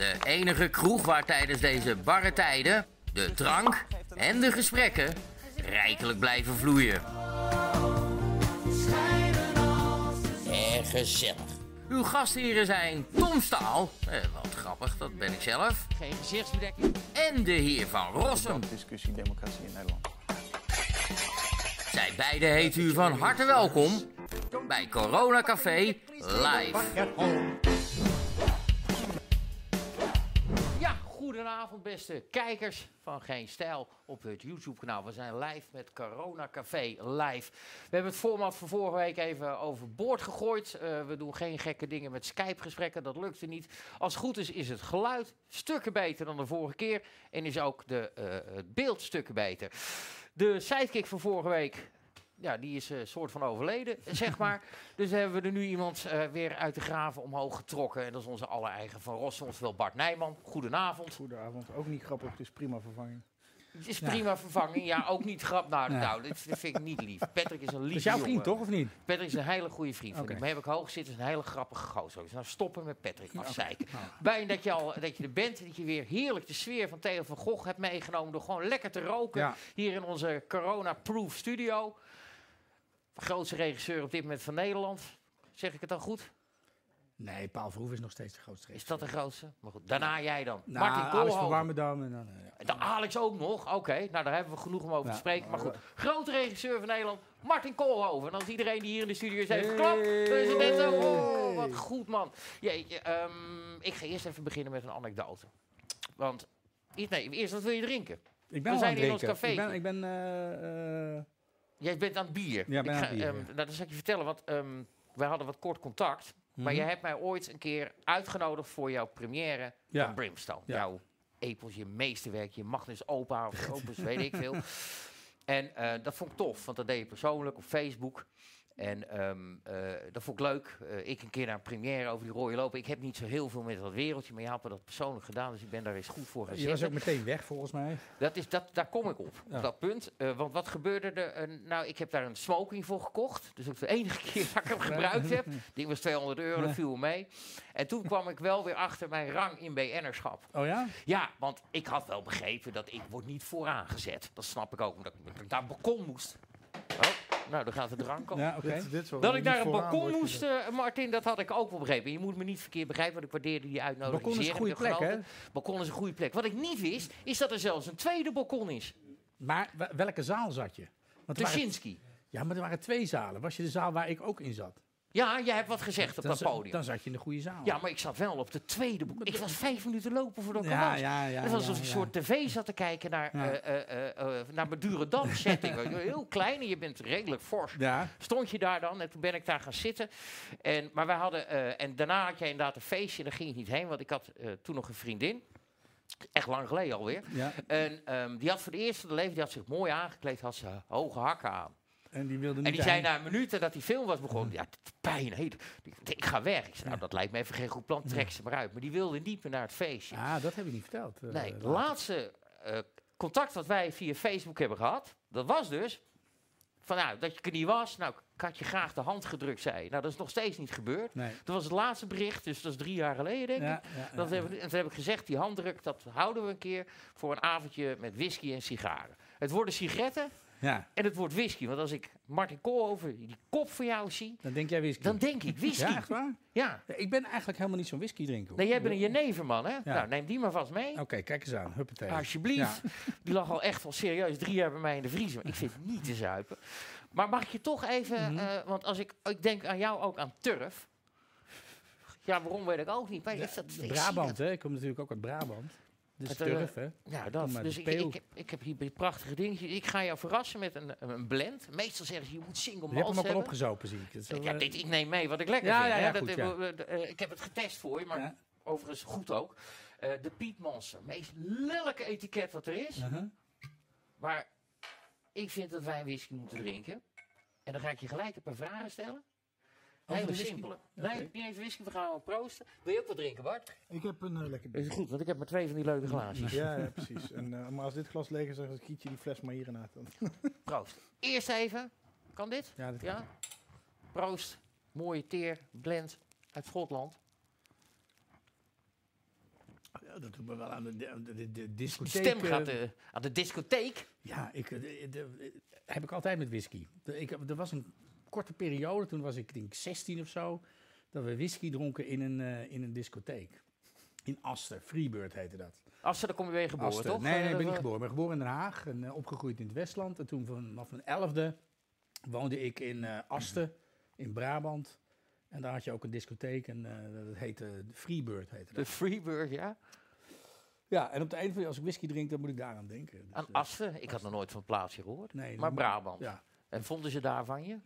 De enige kroeg waar tijdens deze barre tijden de drank en de gesprekken rijkelijk blijven vloeien. En gezellig. Uw gastheren zijn Tom Staal, eh, wat grappig, dat ben ik zelf. Geen gezichtsbedekking. En de heer Van Rossum. discussie democratie in Nederland. Zij beiden heet u van harte welkom bij Corona Café Live. Goedenavond beste kijkers van Geen Stijl op het YouTube-kanaal. We zijn live met Corona Café live. We hebben het format van vorige week even overboord gegooid. Eh, we doen geen gekke dingen met Skype-gesprekken, dat lukte niet. Als het goed is, is het geluid stukken beter dan de vorige keer. En is ook de, eh, het beeld stukken beter. De sidekick van vorige week, ja, die is een soort van overleden, zeg maar. Dus hebben we er nu iemand eh, weer uit de graven omhoog getrokken. En dat is onze allereigen Van Rossum, oftewel Bart Nijman. Goedenavond. Goedenavond. Ook niet grappig, het is prima vervanging. Het is prima vervanging. Ja, ook niet grap. Nou, nou dit, dit vind ik niet lief. Patrick is een lief is jouw vriend, jongen. toch, of niet? Patrick is een hele goede vriend van Oké. me. Maar heb ik hoog zitten, is een hele grappige gozer. Dus nou stoppen met Patrick, afzeiken. Bijna dat je, al, dat je er bent, dat je weer heerlijk de sfeer van Theo van Gogh hebt meegenomen... door gewoon lekker te roken Ja. hier in onze corona-proof studio. Grootste regisseur op dit moment van Nederland. Zeg ik het dan goed? Nee, Paul Verhoeven is nog steeds de grootste. Is dat de grootste? Maar goed, daarna jij dan. Nou, Martin Alex Koolhoven. van Warmerdam en dan... eh, ja. De Alex ook nog. Oké, nou daar hebben we genoeg om over Ja. te spreken. Maar goed, grote regisseur van Nederland, Martin Koolhoven. En als iedereen die hier in de studio is even Hey. klapt, dan is het net zo. Oh, wat goed man. Jeetje, ehm, ik ga eerst even beginnen met een anekdote. Want, eerst- nee, eerst wat wil je drinken? Ik ben We zijn in ons café. Ik ben... Ik ben eh, eh, Jij bent aan het bier. Ja, Ik ben aan het bier, ehm. Nou, dat zal ik je vertellen, want ehm, wij hadden wat kort contact. Maar mhm. jij hebt mij ooit een keer uitgenodigd voor jouw première Ja. van Brimstone. Ja. Jouw epos, je meesterwerk, je Magnus Opa of Opus, weet ik veel. En eh, dat vond ik tof, want dat deed je persoonlijk op Facebook. En ehm, eh, dat vond ik leuk. Eh, ik een keer naar een première over die rode lopen. Ik heb niet zo heel veel met dat wereldje, maar je had me dat persoonlijk gedaan. Dus ik ben daar eens goed voor gaan Je was ook meteen weg, volgens mij. Dat is, dat, daar kom ik op, Ja. op dat punt. Eh, want wat gebeurde er? Nou, ik heb daar een smoking voor gekocht. Dus ook de enige keer dat ik hem gebruikt heb. ding was 200 euro, dat viel me mee. En toen kwam ik wel weer achter mijn rang in BN'erschap. Oh ja? Ja, want ik had wel begrepen dat ik word niet vooraan gezet. Dat snap ik ook, omdat ik, naar het balkon moest. Oh, nou, dan gaat de drank op. Ja, oké. Dat ik naar een balkon moest, eh, Martin, dat had ik ook wel begrepen. Je moet me niet verkeerd begrijpen, want ik waardeerde die uitnodiging. Balkon is een en goede plek, hè? Balkon is een goede plek. Wat ik niet wist, is dat er zelfs een tweede balkon is. Maar welke zaal zat je? Tuschinski. ja, maar er waren twee zalen. Was je de zaal waar ik ook in zat? Ja, jij hebt wat gezegd op Dan, dat podium. dan zat je in de goede zaal. Ja, maar ik zat wel op de tweede. Ik was vijf minuten lopen voordat ik ja, was. ja, ja. Het was ja, alsof ik een ja. soort tv zat te kijken naar, Ja. eh eh, eh, naar Madurodam setting. Heel klein en je bent redelijk fors. Ja, Stond je daar dan en toen ben ik daar gaan zitten. En, maar wij hadden, eh, en daarna had jij inderdaad een feestje, daar ging ik niet heen, want ik had eh, toen nog een vriendin. Echt lang geleden alweer. ja. En ehm, die had voor de eerste de leven, die had zich mooi aangekleed, had ze hoge hakken aan. En die wilde niet En die zei heen. na een minuut dat die film was begonnen, ja, pijn, hey, ik ga weg. Ik zei, nou, dat lijkt me even geen goed plan, trek ze maar uit. Maar die wilde niet meer naar het feestje. Ah, dat heb je niet verteld. eh, Nee, het laatste eh, contact wat wij via Facebook hebben gehad, dat was dus van nou, dat je er niet was. Nou, ik had je graag de hand gedrukt, zei. Nou, dat is nog steeds niet gebeurd. Nee. Dat was het laatste bericht, dus dat is drie jaar geleden, denk ik. Ja, Dat ja, hebben, we- en toen heb ik gezegd, die handdruk, dat houden we een keer voor een avondje met whisky en sigaren. Het worden sigaretten ja, en het wordt whisky. Want als ik Martin Koolhoven, die kop van jou zie, dan denk jij whisky. dan denk ik whisky. Ja, echt waar? Ja. Ja, ik ben eigenlijk helemaal niet zo'n whisky drinker. Nee, jij bent een jeneverman, hè? Nou, neem die maar vast mee. Oké, kijk eens aan. Huppatee. Alsjeblieft. Die lag al echt al serieus drie jaar bij mij in de vriezer. Ik vind het niet te zuipen. Maar mag ik je toch even, Mhm. eh, want als ik, ik denk aan jou ook aan turf. Ja, waarom weet ik ook niet. Maar is dat, Brabant, hè? Ik kom natuurlijk ook uit Brabant. Dus Het, eh, hè? Ja, dat. Dus ik, ik, heb, ik heb hier een prachtige dingetje. Ik ga jou verrassen met een, een blend. Meestal zeggen ze, je moet single Je hebt malt hem ook al hebben. opgezopen, zie ik. Is Ja, eh, dit, ik neem mee wat ik lekker Ja, vind. ja, ja, dat, goed, eh, ja. ik heb het getest voor je, maar overigens goed ook. De Piet Monster. Meest lelijke etiket wat er is. uh-huh. Maar ik vind dat wij een whisky moeten drinken. En dan ga ik je gelijk een paar vragen stellen. Hele de whisky? simpele. Nee, niet eens whisky, we gaan proosten. Wil je ook wat drinken, Bart? Ik heb een eh, lekker Dat is goed, want ik heb maar twee van die leuke glaasjes. Ja, ja, precies. En, eh, maar als dit glas leeg is, dan kiet je die fles maar hierin uit. Dan. Proost. Eerst even. Kan dit? Ja, dat Ja? Proost. Mooie teer, blend uit Schotland. Ja, dat doet me wel aan de, de, de, de discotheek. stem eh, gaat eh, aan de discotheek. Ja, ik, de, de- heb ik altijd met whisky. De- ik, er was een korte periode, toen was ik ik denk 16 of zo, dat we whisky dronken in een, eh, in een discotheek. In Aster, Freebird heette dat. Ze, dan kom je weer geboren, Aster. toch? Nee, nee, Eh, ik ben niet dat- geboren. Ik ben geboren in Den Haag en eh, opgegroeid in het Westland. En toen vanaf mijn elfde woonde ik in eh Asten, in Brabant. En daar had je ook een discotheek en eh, dat heette Freebird. Heette De dat. Freeburg, ja. Ja, en op de een van als ik whisky drink, dan moet ik daaraan denken. Dus, Aan eh, Assen. Ik had nog nooit van het plaatsje gehoord. nee, Maar Brabant. Ja, En vonden ze daar van je?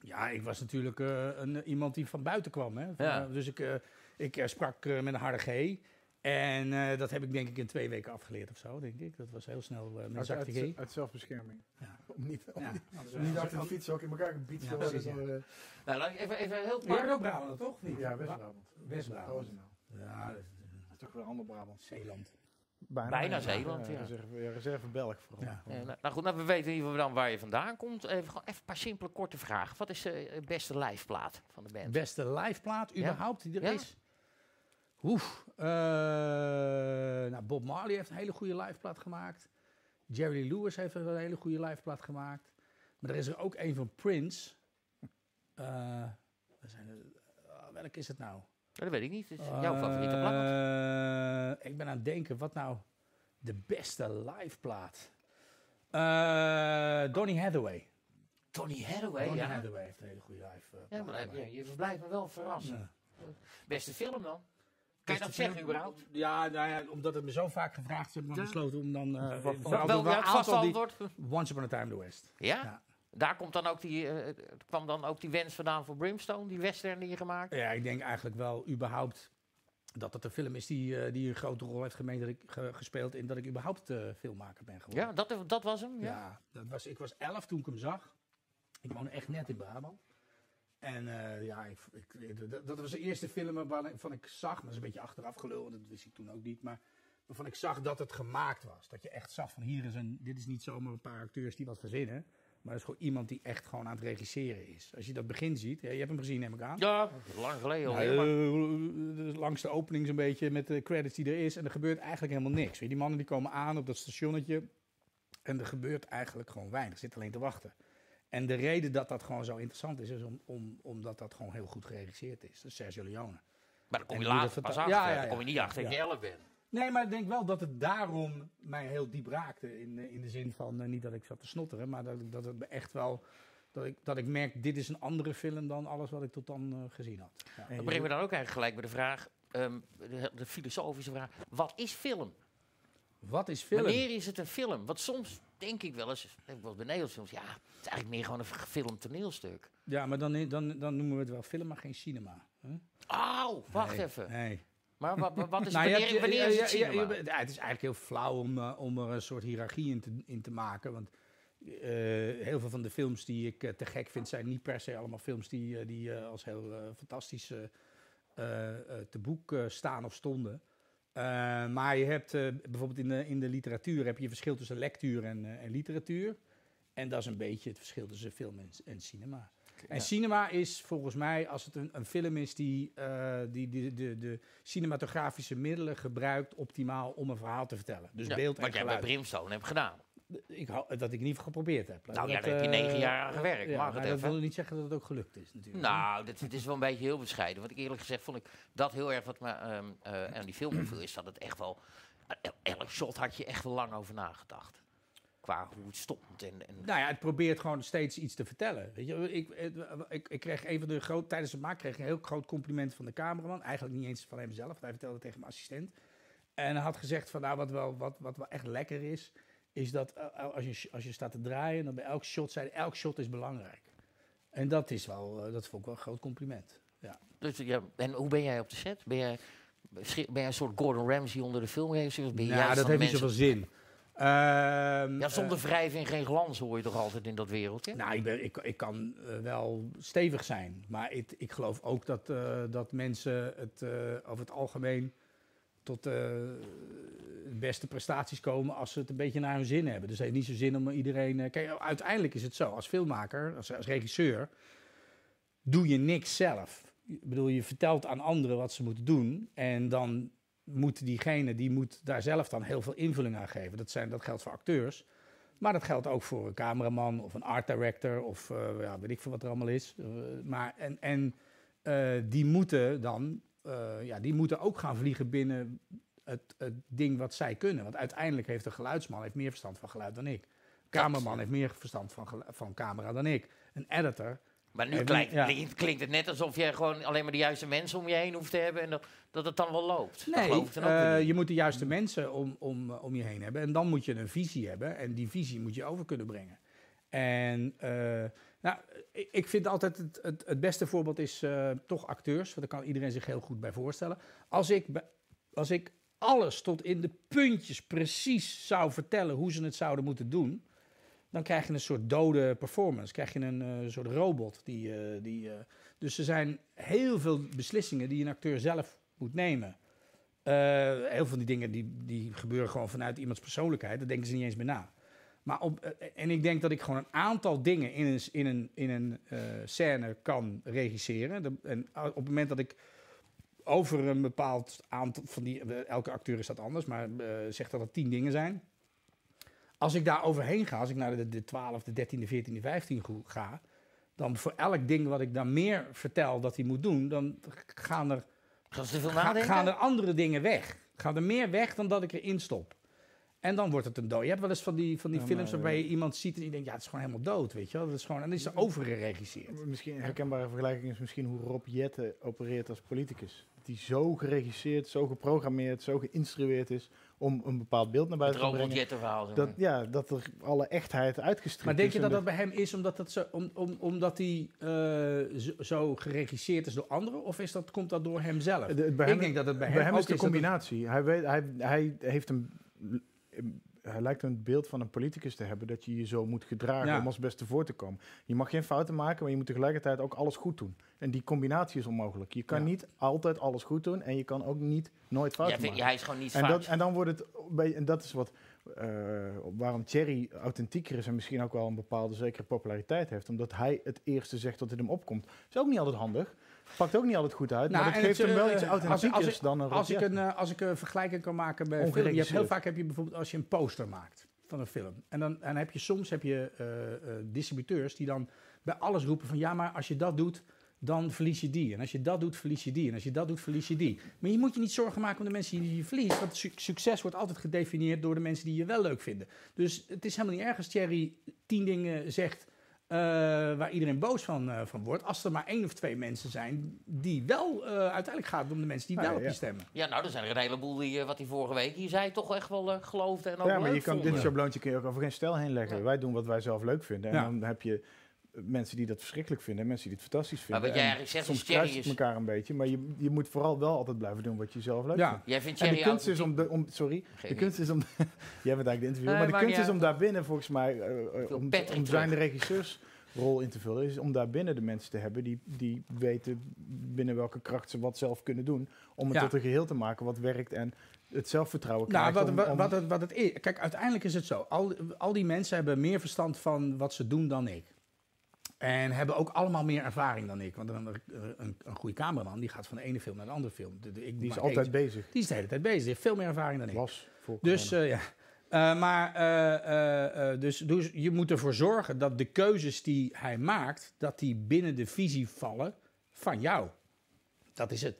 Ja, ik was natuurlijk eh, een, iemand die van buiten kwam. Hè? Van, Ja. eh, dus ik, eh, ik eh, sprak eh, met een harde G. En eh, dat heb ik denk ik in twee weken afgeleerd of zo, denk ik. Dat was heel snel eh, met een Uit, zachte G. uit, uit zelfbescherming. Ja. Om niet, om Ja. niet, Anders- om niet achter de fiets ook in elkaar gebied Ja, te worden. eh, Nou, laat ik even, even heel kort. ook Brabant, toch? Niet? Ja, West-Brabant. West-Brabant. Ja, dat- is toch weer een ander Brabant. Zeeland. Bijna Zeeland, ja. Reserve, ja, reserve Belg vooral. Ja. Ja, nou, nou goed, nou, we weten in ieder geval dan waar je vandaan komt. Even, gewoon even een paar simpele, korte vragen. Wat is de beste liveplaat van de band? Beste liveplaat Ja. überhaupt die er Ja. is? Oef. eh, nou, Bob Marley heeft een hele goede liveplaat gemaakt. Jerry Lewis heeft een hele goede liveplaat gemaakt. Maar er is er ook een van Prince. Eh, waar zijn er, eh, welke is het nou? Dat weet ik niet. Het is jouw favoriete plaat. Eh, ik ben aan het denken, wat nou de beste liveplaat? Eh Donny Hathaway. Tony Hathaway, Donny ja. Hathaway heeft een hele goede live. eh, Ja, maar plaat je, je blijft me wel verrassen. Ja. Beste film dan? Kan je dat zeggen überhaupt? Ja, nou ja, omdat het me zo vaak gevraagd is, heb ik besloten om dan... eh, Wat- Wel, ja, het vaste antwoord. Once Upon a Time in the West. Ja? Ja. Daar komt dan ook die, eh, kwam dan ook die wens vandaan voor Brimstone, die western die je gemaakt? Ja, ik denk eigenlijk wel überhaupt dat het een film is die, eh, die een grote rol heeft gemeend dat ik, ge- gespeeld in dat ik überhaupt eh, filmmaker ben geworden. Ja, dat, dat was hem? Ja. Ja, dat was, ik was elf toen ik hem zag. Ik woonde echt net in Brabant. En ja, ik, ik- dat, dat was de eerste film waarvan ik zag, maar dat is een beetje achteraf gelul, dat wist ik toen ook niet, maar waarvan ik zag dat het gemaakt was. Dat je echt zag van hier is een, dit is niet zomaar een paar acteurs die wat verzinnen, maar het is gewoon iemand die echt gewoon aan het regisseren is. Als je dat begin ziet, ja, je hebt hem gezien neem ik aan. Ja, lang geleden Nou, alweer. maar- eh, eh, langs de opening zo'n beetje met de credits die er is. En er gebeurt eigenlijk helemaal niks. Weet die mannen die komen aan op dat stationnetje. En er gebeurt eigenlijk gewoon weinig. Zit alleen te wachten. En de reden dat dat gewoon zo interessant is, is om, om, omdat dat gewoon heel goed geregisseerd is. Dat is Sergio Leone. Maar dan kom je later dat pas achter. Ja, ja, Dan kom je ja. niet achter dat Ja. je elf bent. Nee, maar ik denk wel dat het daarom mij heel diep raakte. In, eh, in de zin van, eh, niet dat ik zat te snotteren, maar dat, dat het me echt wel... Dat ik, dat ik merk, dit is een andere film dan alles wat ik tot dan eh, gezien had. Ja. Dan brengen we dan ook eigenlijk gelijk bij de vraag, ehm, de, de filosofische vraag. Wat is film? Wat is film? Wanneer is het een film? Want soms denk ik wel eens, ik eens bij Nederlands films, ja, het is eigenlijk meer gewoon een gefilmd toneelstuk. Ja, maar dan, dan, dan noemen we het wel film, maar geen cinema. Auw, wacht Nee, even. Nee. Maar wa- wa- wat is, Nou, wanneer, hebt- wanneer is het ja, ja, het is eigenlijk heel flauw om, eh, om er een soort hiërarchie in te, in te maken. Want eh, heel veel van de films die ik eh, te gek vind, zijn niet per se allemaal films die, die als heel fantastisch te boek staan of stonden. Maar je hebt bijvoorbeeld in de, in de literatuur heb je verschil tussen lectuur en, en literatuur. En dat is een beetje het verschil tussen film en, en cinema. En cinema is volgens mij, als het een, een film is die, eh, die, die de, de cinematografische middelen gebruikt optimaal om een verhaal te vertellen. Dus beeld en wat jij bij geluid. Brimstone hebt gedaan. Ik dat ik geval geprobeerd heb. Nou ja, Dat, daar heb je eh, negen jaar aan gewerkt, Ja, maar dat wil niet zeggen dat het ook gelukt is natuurlijk. Nou, dit, dit is wel een beetje heel bescheiden. Want ik eerlijk gezegd vond ik dat heel erg wat me ehm, eh, aan die film is dat het echt wel... elk shot had je echt wel lang over nagedacht. Qua hoe het stond en... en Nou ja, het probeert gewoon steeds iets te vertellen. Weet je, ik, het- ik, ik kreeg een van de groot tijdens het maken kreeg ik een heel groot compliment van de cameraman. Eigenlijk niet eens van hemzelf, want hij vertelde tegen mijn assistent. En hij had gezegd van nou, wat wel, wat, wat wel echt lekker is, is dat eh, als je, als je staat te draaien, dan bij elk shot zei elk shot is belangrijk. En dat is wel, eh, dat vond ik wel een groot compliment. Ja. Dus, ja, en hoe ben jij op de set? Ben jij, ben jij een soort Gordon Ramsay onder de filmregisseurs? Ben je Nou, dat heeft niet mensen- zoveel zin. Ehm, Ja, zonder eh, wrijven en geen glans hoor je toch altijd in dat wereldje? Nou, ik, ben, ik, ik kan eh, wel stevig zijn. Maar ik, ik geloof ook dat, eh, dat mensen het over het algemeen tot de beste prestaties komen als ze het een beetje naar hun zin hebben. Dus het heeft niet zo zin om iedereen... kijk, uiteindelijk is het zo, als filmmaker, als, als regisseur, doe je niks zelf. Ik bedoel, je vertelt aan anderen wat ze moeten doen en dan moet diegene die moet daar zelf dan heel veel invulling aan geven. Dat, zijn, dat geldt voor acteurs. Maar dat geldt ook voor een cameraman of een art director of eh, ja, weet ik veel wat er allemaal is. Eh, maar, en en eh, die moeten dan ja, die moeten ook gaan vliegen binnen het, het ding wat zij kunnen. Want uiteindelijk heeft een geluidsman heeft meer verstand van geluid dan ik. Een cameraman heeft meer verstand van, van camera dan ik. Een editor. Maar nu klinkt, ja. klinkt- het net alsof je gewoon alleen maar de juiste mensen om je heen hoeft te hebben en dat, dat het dan wel loopt. Dat Nee, geloof ik dan ook eh, je moet de juiste mensen om, om, eh, om je heen hebben. En dan moet je een visie hebben. En die visie moet je over kunnen brengen. En eh, nou, ik- vind altijd het, het, het beste voorbeeld is toch acteurs. Want daar kan iedereen zich heel goed bij voorstellen. Als ik, als ik alles tot in de puntjes precies zou vertellen hoe ze het zouden moeten doen. Dan krijg je een soort dode performance. Krijg je een eh, soort robot. Die, eh, die, eh, dus er zijn heel veel beslissingen die een acteur zelf moet nemen. Heel veel van die dingen die, die gebeuren gewoon vanuit iemands persoonlijkheid. Daar denken ze niet eens meer na. Maar op, en ik denk dat ik gewoon een aantal dingen in een, in een, in een scène kan regisseren. En op het moment dat ik over een bepaald aantal van die, elke acteur is dat anders, maar zeg dat er tien dingen zijn. Als ik daar overheen ga, als ik naar de, de 12, de 13, de 14, de 15 go- ga, dan voor elk ding wat ik dan meer vertel dat hij moet doen, dan gaan er Gaan ze te veel Ga- nadenken? gaan er andere dingen weg. Gaan er meer weg dan dat ik erin stop. En dan wordt het een dood. Je hebt wel eens van die, van die Ja, films waarbij je eh, iemand ziet en je denkt, ja, het is gewoon helemaal dood, weet je wel. Dat is gewoon, en dan is er overgeregisseerd. Misschien een herkenbare vergelijking is misschien hoe Rob Jette opereert als politicus. Die zo geregisseerd, zo geprogrammeerd, zo geïnstrueerd is om een bepaald beeld naar Het buiten te brengen. zeg Dat, ja, dat er alle echtheid uitgestript Maar denk is je dat dat bij hem is omdat, dat zo, om, om, omdat hij eh, zo, zo geregisseerd is door anderen? Of is dat, komt dat door hemzelf? De- bij ik hem- denk dat het bij, Bij hem, hem ook is de combinatie. Hij, weet, hij, hij heeft een. Hij lijkt een beeld van een politicus te hebben dat je je zo moet gedragen Ja. om als beste voor te komen. Je mag geen fouten maken, maar je moet tegelijkertijd ook alles goed doen. En die combinatie is onmogelijk. Je kan Ja. niet altijd alles goed doen en je kan ook niet nooit Ja, fouten vind- maken. hij is gewoon niet En, dat, en dan wordt het, bij, en dat is wat, eh, waarom Thierry authentieker is en misschien ook wel een bepaalde zekere populariteit heeft. Omdat hij het eerste zegt dat het hem opkomt. Is ook niet altijd handig. Pakt ook niet altijd goed uit. Nou, maar en dat geeft het, hem wel eh, iets als- als authentiekers ik- dan een Als ik, een, eh, als ik een vergelijking kan maken bij film. Je hebt heel vaak heb je bijvoorbeeld als je een poster maakt van een film. En dan en heb je soms heb je eh, distributeurs die dan bij alles roepen van ja, maar als je dat doet, dan verlies je die. En als je dat doet, verlies je die. En als je dat doet, verlies je die. Maar je moet je niet zorgen maken om de mensen die je verliest. Want su- succes wordt altijd gedefinieerd door de mensen die je wel leuk vinden. Dus het is helemaal niet erg als Thierry tien dingen zegt eh, waar iedereen boos van, eh, van wordt. Als er maar één of twee mensen zijn die wel, eh, uiteindelijk gaat het om de mensen die Ah, wel op ja. je stemmen. Ja, nou, er zijn er een heleboel die, wat hij vorige week hier zei, toch echt wel eh, geloofde en ook Ja, maar leuk je kan, dit schabloontje kun je ook over geen stijl heen leggen. Ja. Wij doen wat wij zelf leuk vinden. En Ja. dan heb je mensen die dat verschrikkelijk vinden en mensen die het fantastisch Maar vinden. wat jij eigenlijk zegt, soms kruist het elkaar een beetje. Maar je, je moet vooral wel altijd blijven doen wat je zelf leuk Ja. vindt. Jij vindt En de kunst is om, de, om sorry, Geen de kunst is om, jij bent eigenlijk de interviewer, Nee, maar de kunst is om uit. daarbinnen volgens mij, eh, eh, om, om zijn terug. regisseursrol in te vullen, is om daarbinnen de mensen te hebben die, die weten binnen welke kracht ze wat zelf kunnen doen, om het Ja. tot een geheel te maken wat werkt en het zelfvertrouwen Nou, krijgt. wat, om- wat, om- wat, het, wat het is. Kijk, uiteindelijk is het zo. Al, al die mensen hebben meer verstand van wat ze doen dan ik. En hebben ook allemaal meer ervaring dan ik. Want een, een, een goede cameraman die gaat van de ene film naar de andere film. De- de- ik die is altijd eentje. bezig. Die is de hele tijd bezig. Die heeft veel meer ervaring dan ik. Was voor Dus eh, ja. Eh, maar eh, eh, eh, dus, dus je moet ervoor zorgen dat de keuzes die hij maakt, dat die binnen de visie vallen van jou. Dat is het.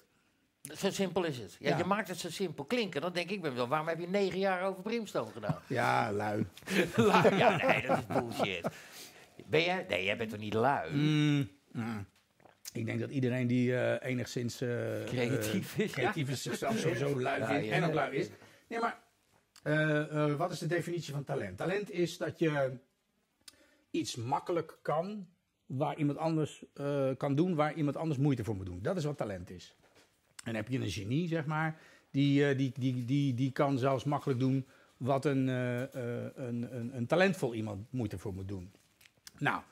Zo simpel is het. Ja, Ja. Je maakt het zo simpel klinken. Dan denk ik ben wel, waarom heb je negen jaar over Brimstone gedaan? Ja, lui. lui. Ja, nee, dat is bullshit. Ben jij? Nee, jij bent toch niet lui? Mm, mm. Ik denk dat iedereen die eh, enigszins eh, Creatief eh, is, creatief is zichzelf sowieso lui vindt en ook lui is. Nee, maar wat is de definitie van talent? Talent is dat je iets makkelijk kan waar iemand anders kan doen waar iemand anders moeite voor moet doen. Dat is wat talent is. En heb je een genie, zeg maar, die, die, die, die, die kan zelfs makkelijk doen wat een, een, een, een talentvol iemand moeite voor moet doen. Nou,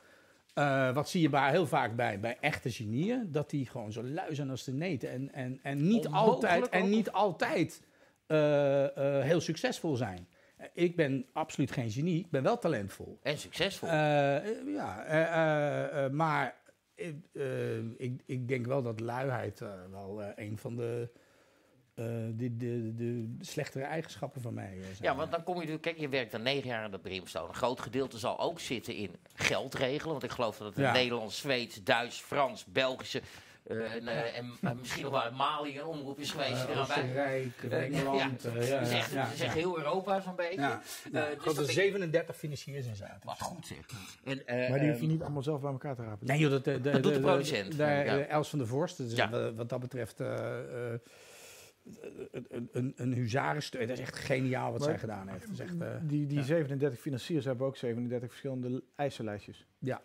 eh, wat zie je bij, heel vaak bij, bij echte genieën? Dat die gewoon zo lui zijn als de neten. En, en, en niet Onmogelijk altijd, en niet altijd eh, eh, heel succesvol zijn. Ik ben absoluut geen genie, ik ben wel talentvol. En succesvol. Ja, maar ik, ik denk wel dat luiheid wel een van de eh, de, de, de slechtere eigenschappen van mij eh, zijn. Ja, want dan kom je natuurlijk, kijk, je werkt al negen jaar aan de Brimstone. Een groot gedeelte zal ook zitten in geld regelen. Want ik geloof dat het in Ja. Nederlands, Zweeds, Duits, Frans, Belgische eh, en, eh, en misschien nog wel uit Mali een omroep is geweest. bij. Oostenrijk, Engeland. ja. ja, ja, ja, heel Europa zo'n beetje. Ja, ja. dus ik dat dat er ik- 37 financiers in zaten. Wat goed zeg. En, eh, Maar die hoef je ehm, niet allemaal zelf bij elkaar te rapen. Nee joh, dat, de, de, Dat doet de producent. De, de- Ja. de Els van der Vorst, dus Ja. wat, wat dat betreft eh, eh, een, een, een huzarenstuk. Dat is echt geniaal wat Maar- zij gedaan heeft. Dat is echt, eh, Die, die ja. 37 financiers hebben ook 37 verschillende eisenlijstjes. ja.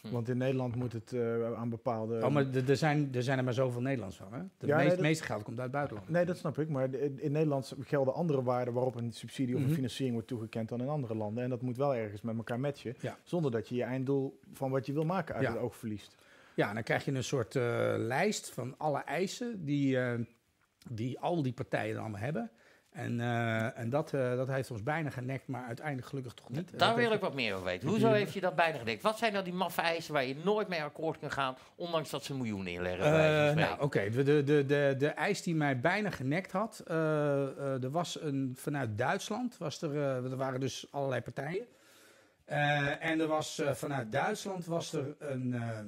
Hm. Want in Nederland moet het eh, aan bepaalde... Oh, maar er- zijn, er zijn er maar zoveel Nederlands van, hè? Ja, nee, dat- meeste geld komt uit het buitenland. Nee, dat snap ik. Maar in, Nederland gelden andere waarden waarop een subsidie of Mhm. een financiering wordt toegekend dan in andere landen. En dat moet wel ergens met elkaar matchen. Ja. Zonder dat je je einddoel van wat je wil maken uit Ja. het oog verliest. Ja, en dan krijg je een soort eh, lijst van alle eisen die, eh, die al die partijen dan allemaal hebben. En, eh, en dat, eh, dat heeft ons bijna genekt, maar uiteindelijk gelukkig toch niet. Daar Dat wil heeft- ik wat meer over weten. Hoezo heeft je dat bijna gedekt? Wat zijn nou die maffe eisen waar je nooit mee akkoord kan gaan, ondanks dat ze miljoenen inleggen? Eh, nou, oké. De, de, de, de, de eis die mij bijna genekt had, eh, eh, er was een, vanuit Duitsland, was er, eh, er waren dus allerlei partijen. Eh, en er was eh, vanuit Duitsland was er een, eh,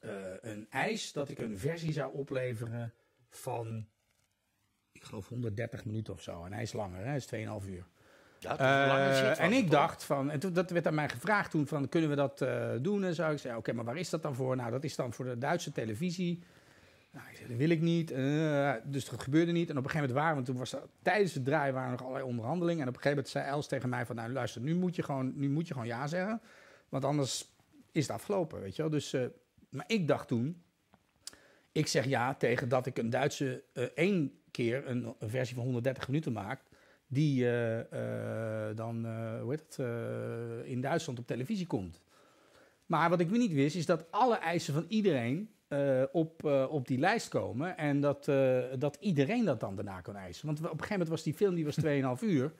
eh, een eis dat ik een versie zou opleveren van, ik geloof 130 minuten of zo. En hij is langer, hij is 2,5 uur. Ja, was en ik dacht van, en toen, dat werd aan mij gevraagd toen van, kunnen we dat eh, doen en zo. Ik zei, oké, maar waar is dat dan voor? Nou, dat is dan voor de Duitse televisie. Nou, ik zei, dat wil ik niet. Eh, dus dat gebeurde niet. En op een gegeven moment waren, want toen was er, tijdens het draaien waren er nog allerlei onderhandelingen. En op een gegeven moment zei Els tegen mij van, nou luister, nu moet je gewoon, nu moet je gewoon ja zeggen. Want anders is het afgelopen, weet je wel. Dus, maar ik dacht toen, ik zeg ja tegen dat ik een Duitse eh, één keer een, versie van 130 minuten maak. Die eh, eh, dan, hoe heet het, in Duitsland op televisie komt. Maar wat ik niet wist, is dat alle eisen van iedereen op, op die lijst komen. En dat, dat iedereen dat dan daarna kan eisen. Want op een gegeven moment was die film die was 2,5 uur.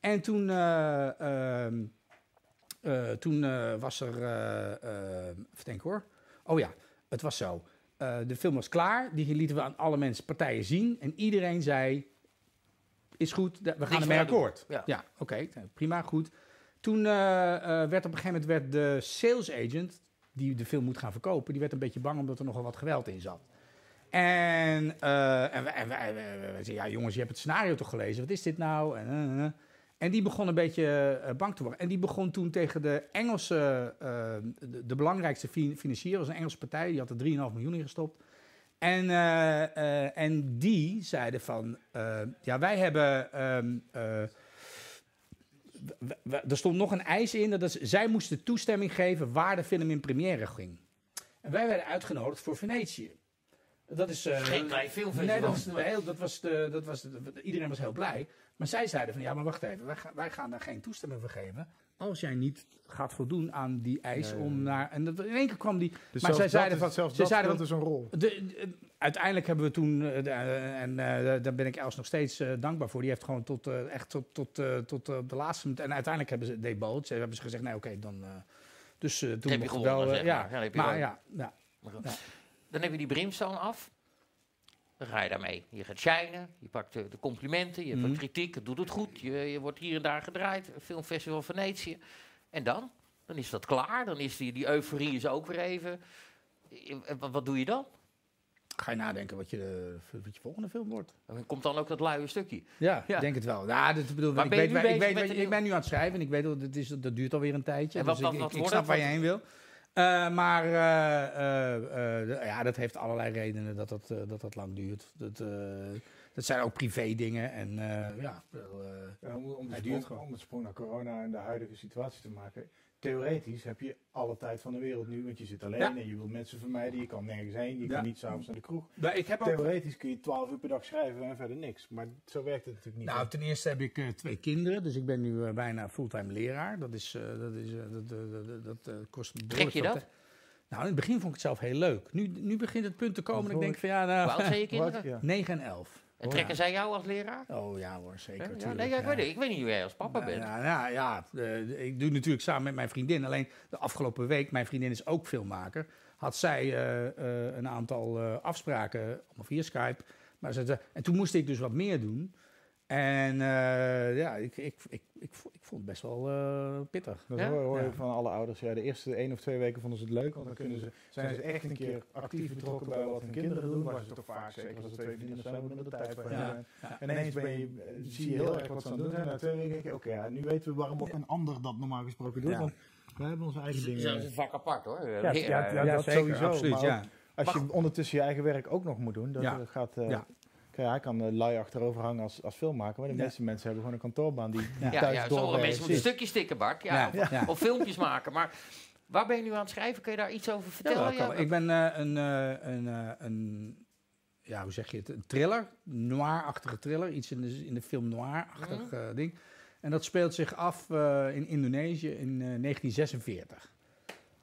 En toen, eh, ehm, eh, toen was er, even denken hoor. Oh ja, het was zo. Eh, de film was klaar. Die lieten we aan alle mensen, partijen zien. En iedereen zei, is goed, we gaan ermee akkoord. Ja. Ja, oké, nou, prima, goed. Toen eh, eh, werd op een gegeven moment werd de sales agent, die de film moet gaan verkopen, die werd een beetje bang omdat er nogal wat geweld in zat. En, en wij, wij, wij- wij- wij zeiden, ja jongens, je hebt het scenario toch gelezen, wat is dit nou? En. En die begon een beetje eh, bang te worden. En die begon toen tegen de Engelse, eh, de, de belangrijkste fi- financier, was een Engelse partij, die had er 3,5 miljoen in gestopt. En, eh, en die zeiden van, ja wij hebben... ehm, eh, er stond nog een eis in, dat is, zij moesten toestemming geven waar de film in première ging. En wij werden uitgenodigd voor Venetië. Dat is... Geen klein filmfestival. Nee, dat was, heel, dat was de, dat was de- iedereen was heel blij. Maar zij zeiden van, ja, maar wacht even, wij, gaan- wij gaan daar geen toestemming voor geven. Als jij niet gaat voldoen aan die eis Nee, om naar... En dat, in één keer kwam die... Dus Maar zij dat zeiden is- van- zelfs ze dat zeiden dus een rol. De, de- uiteindelijk hebben we toen, eh, de- eh, en eh, daar ben ik Els nog steeds dankbaar voor. Die heeft gewoon tot, echt tot, tot, tot de laatste minuut. En uiteindelijk hebben ze deed boot. Ze hebben ze gezegd, nee, oké, dan. eh, dus eh, toen heb je wel. eh, zeg ja, maar. Maar. Ja. Dan heb je die brimstone af. Dan ga je daarmee. Je gaat shinen, je pakt de, de complimenten, je hebt wat kritiek, het doet het goed. Je, je wordt hier en daar gedraaid, Filmfestival Venetië. En dan? Dan is dat klaar, dan is die, die euforie is ook weer even. Eh, Wat, wat doe je dan? Ga je nadenken wat je, eh, wat je volgende film wordt. Dan komt dan ook dat luie stukje. Ja, Ja. ik denk het wel. Ja, dat bedoel, Maar ik, ben weet, ik, weet, ben nu aan het schrijven en ik weet dat, het is, dat duurt alweer een tijdje. En wat- dus wat- ik, wat ik, ik snap waar je heen wil. Eh, maar eh, eh, ja, dat heeft allerlei redenen dat dat, dat, dat lang duurt. Dat, dat zijn ook privé dingen. En ja, wel, Ja, om, om, de sprong, om de sprong naar corona en de huidige situatie te maken. Theoretisch heb je alle tijd van de wereld nu, want je zit alleen Ja. en je wilt mensen vermijden. Je kan nergens heen, je Ja. kan niet s'avonds naar de kroeg. maar ik heb ook Theoretisch kun je 12 uur per dag schrijven en verder niks. Maar zo werkt het natuurlijk niet. Nou, ten eerste heb ik eh, twee kinderen, dus ik ben nu eh, bijna fulltime leraar. Dat, is, eh, dat, is, dat, dat, eh, kost me Trek je dat? tijd. Nou, in het begin vond ik het zelf heel leuk. Nu, nu begint het punt te komen dat ik denk van ja, Hoe nou, oud zijn je kinderen? Ja. 9 en 11. En trekken zij jou als leraar? Oh ja hoor, zeker. Ja, nee, ik, weet ik weet niet hoe jij als papa bent. Ja, ja, ja ik doe natuurlijk samen met mijn vriendin. Alleen de afgelopen week, mijn vriendin is ook filmmaker, had zij eh, eh, een aantal eh, afspraken, allemaal via Skype, Maar ze, en toen moest ik dus wat meer doen. En eh, ja, ik, ik, ik, ik, vo- ik vond het best wel eh, pittig. Dat Ja? hoor, hoor je Ja. van alle ouders. Ja, de eerste één of twee weken vonden ze het leuk, want dan kunnen ze, zijn ze echt een keer actief betrokken bij wat hun kinderen doen. Waar ze toch vaak, zeker als het twee vrienden zijn, wat minder tijd voor Ja. hebben. Ja. En ineens ben je, zie je heel erg wat ze aan het doen zijn. Na twee weken denk je, oké, ja, nu weten we waarom ook een ander dat normaal gesproken doet. Ja. Want wij hebben onze eigen Zo is dingen. een vak apart hoor. Ja, Heer, ja, ja, dat zeker, sowieso, absoluut, maar ja. Als je ondertussen je eigen werk ook nog moet doen, dat Ja. eh, gaat... eh, Ja. Hij kan uh, lui achterover hangen als, als filmmaker, maar de Ja. meeste mensen hebben gewoon een kantoorbaan die Ja. Ja, thuis ja, sommige doorwerkt. mensen moeten stukjes stikken, Bart. Ja, Ja, Of, ja. of filmpjes maken. Maar waar ben je nu aan het schrijven? Kun je daar iets over vertellen? Ja, ik ben eh, een, eh, een, eh, een, ja, hoe zeg je het, een thriller, noir-achtige thriller, iets in de, in de film noir-achtig Mhm. eh, ding. En dat speelt zich af eh, in Indonesië in eh, 1946.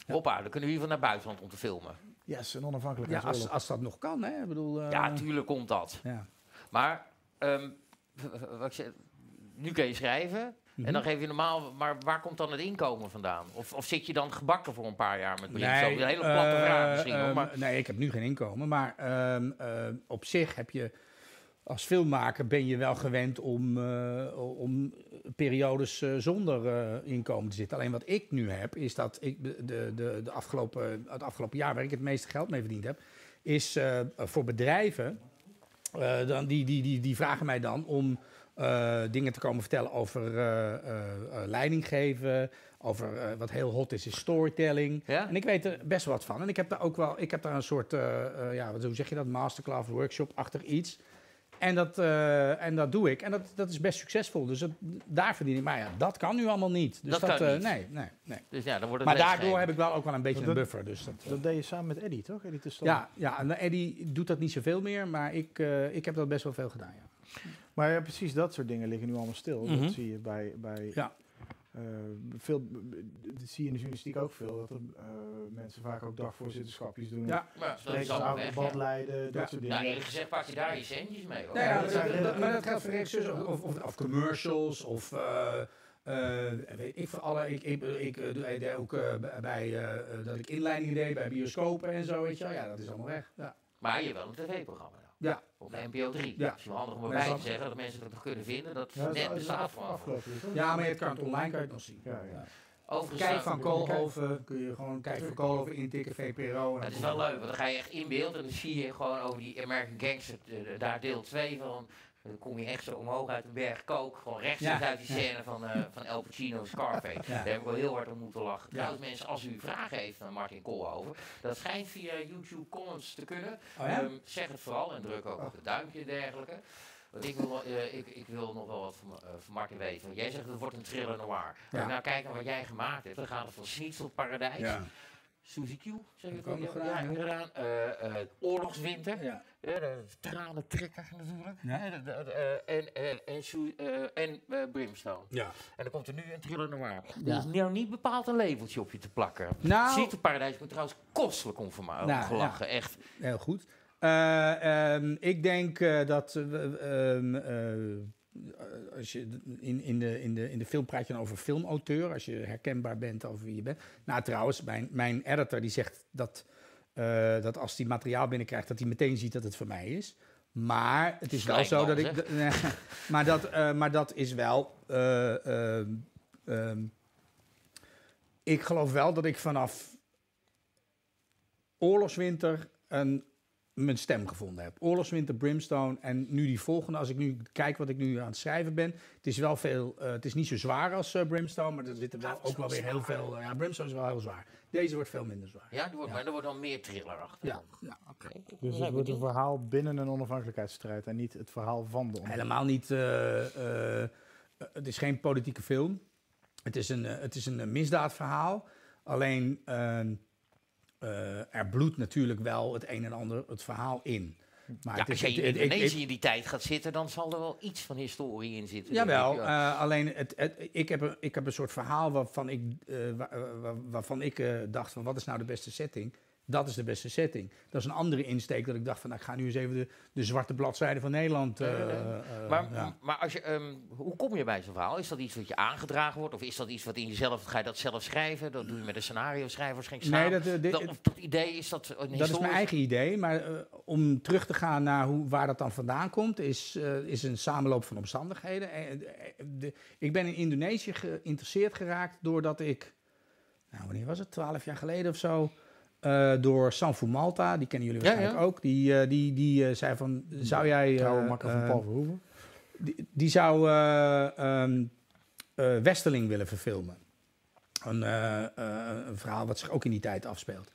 Hoppa, dan kunnen we hier van naar buitenland om te filmen. Yes, een Ja, onafhankelijkheidsoorlog. als, als dat nog kan, hè. Ik bedoel, eh, Ja, tuurlijk komt dat. ja. Maar, ehm, wat ik zeg, nu kun je schrijven. Mhm. En dan geef je normaal, maar waar komt dan het inkomen vandaan? Of, of zit je dan gebakken voor een paar jaar met Brimstone? een hele platte eh, vraag misschien. hoor, ehm, maar, Nee, ik heb nu geen inkomen. Maar ehm, eh, op zich heb je... Als filmmaker ben je wel gewend om, eh, om periodes eh, zonder eh, inkomen te zitten. Alleen wat ik nu heb, is dat ik de, de, de, afgelopen, het afgelopen jaar waar ik het meeste geld mee verdiend heb, is voor bedrijven. dan, die, die, die, die vragen mij dan om dingen te komen vertellen over eh, eh, eh, leiding geven. Over wat heel hot is, is storytelling. Ja? En ik weet er best wat van. En ik heb daar ook wel, ik heb daar een soort, ja, wat, hoe zeg je dat, masterclass, workshop-achtig iets. En dat, eh, en dat doe ik. En dat, dat is best succesvol. Dus dat, daar verdien ik. Maar ja, dat kan nu allemaal niet. Dus Dat kan eh, niet. Nee, nee, nee. Dus ja, dan wordt het Maar daardoor heb ik wel ook wel een beetje Dat- een buffer. Dus dat, eh, Dat deed je samen met Eddie, toch? Eddie ja, ja, en Eddie doet dat niet zoveel meer. Maar ik, eh, ik heb dat best wel veel gedaan, ja. Maar ja, precies dat soort dingen liggen nu allemaal stil. Mhm. Dat zie je bij, bij Ja. Eh, veel, dat zie je in de journalistiek ook veel. Dat er eh, mensen vaak ook dagvoorzitterschapjes doen. Ja. Maar dat is Sprekers aan het bad ja. leiden, dat Ja. soort dingen. Nou, eerlijk gezegd pak je daar je centjes mee. Hoor. Nou ja, dat dat, maar dat geldt voor regisseurs of, of, commercials of eh, eh, weet ik voor alle. Ik, ik, ik eh, doe- ik deed ook eh, bij- eh, eh, dat ik inleidingen deed bij bioscopen en zo, weet je wel. Ja, dat is allemaal weg. Ja. Maar je hebt wel een tv-programma. Ja. Op de NPO 3. Ja. Dat is wel handig om Maar erbij dat te zeggen dat mensen dat nog kunnen vinden. Dat Ja, dat is- net dat bestaat af- van. afgelopen, toch? ja, maar je kan het online kan je het nog zien. Ja, ja. Overigens, Kijk staat- van Koolhoven, kun je gewoon kijken van Koolhoven intikken, VPRO. en Het is wel leuk, want dan ga je echt in beeld en dan zie je gewoon over die American Gangster, eh, daar deel 2 van. Dan kom je echt zo omhoog uit de berg kook, gewoon rechtstreeks Ja, uit die scène van, eh, van El Pacino Scarface. Daar heb ik wel heel hard om moeten lachen. Ja. Trouwens mensen, als u vragen heeft aan Martin Koolhoven, dat schijnt via YouTube comments te kunnen. Oh? Ehm, zeg het vooral en druk ook op het duimpje en dergelijke. Want ik wil, eh, ik, ik wil nog wel wat van, eh, van Martin weten. Want jij zegt het wordt een thriller noir. Als ik nou kijk naar wat jij gemaakt hebt, dan gaat het van Sneaks tot Paradijs. Suzy Q, zeg ik ook. Ja, gedaan, oorlogswinter. Ja. Ja, de tranentrekker natuurlijk. Ja. Ja, eh, en en, eh, en eh, Brimstone. ja. En dan komt er nu een thriller noir. Er is nou niet bepaald een labeltje op je te plakken. Nou, Ziet de Paradijs me trouwens kostelijk om verma- Nou, gelachen. Echt. Heel goed. Eh, ehm, ik denk eh, dat. eh, ehm, eh, als je in, in, de, in, de, in de film praat je dan over filmauteur, als je herkenbaar bent over wie je bent. Nou, trouwens, mijn, mijn editor die zegt dat, eh, dat als hij materiaal binnenkrijgt, dat hij meteen ziet dat het voor mij is. Maar het is wel zo man, dat ik. Nee, maar, dat, eh, maar dat is wel. eh, ehm, ehm, ik geloof wel dat ik vanaf Oorlogswinter een, mijn stem gevonden heb. Oorlogswinter, Brimstone en nu die volgende. Als ik nu kijk wat ik nu aan het schrijven ben. Het is wel veel, eh, het is niet zo zwaar als eh, Brimstone, maar er zitten wel ook wel weer heel veel. eh, ja, Brimstone is wel heel zwaar. Deze wordt veel minder zwaar. Ja, er wordt, maar er wordt dan meer thriller achter. Ja, ja oké. Dus het wordt een verhaal binnen een onafhankelijkheidsstrijd en niet het verhaal van de onafhankelijkheid. Helemaal niet. eh, eh, het is geen politieke film. Het is een, het is een misdaadverhaal. Alleen eh, er bloedt natuurlijk wel het een en ander het verhaal in. Maar Ja, het als je in Indonesië in die tijd gaat zitten, dan zal er wel iets van historie in zitten. Jawel, ik, ja. eh, alleen het, het, ik, heb een, ik heb een soort verhaal waarvan ik, eh, wa- wa- wa- waarvan ik dacht van wat is nou de beste setting? Dat is de beste setting. Dat is een andere insteek dat ik dacht van, nou, ik ga nu eens even de, de zwarte bladzijde van Nederland. eh, eh, Maar, ja. maar als je, ehm, hoe kom je bij zo'n verhaal? Is dat iets wat je aangedragen wordt? Of is dat iets wat in jezelf, ga je dat zelf schrijven? Dat doe je met een scenario schrijver waarschijnlijk Nee, samen? dat, eh, dit- dat, of dat idee is dat een Dat is mijn eigen idee, maar eh, om terug te gaan naar hoe, waar dat dan vandaan komt, is, eh, is een samenloop van omstandigheden. Eh, eh, de- ik ben in Indonesië geïnteresseerd geraakt doordat ik, nou wanneer was het, twaalf jaar geleden of zo, eh, door Sanfu Malta, die kennen jullie Ja, waarschijnlijk ook, die, eh, die, die eh, zei van, zou jij... eh, Trouwe makker van Paul Verhoeven. die, die zou eh, ehm, eh, Westerling willen verfilmen. Een, eh, eh, een verhaal wat zich ook in die tijd afspeelt.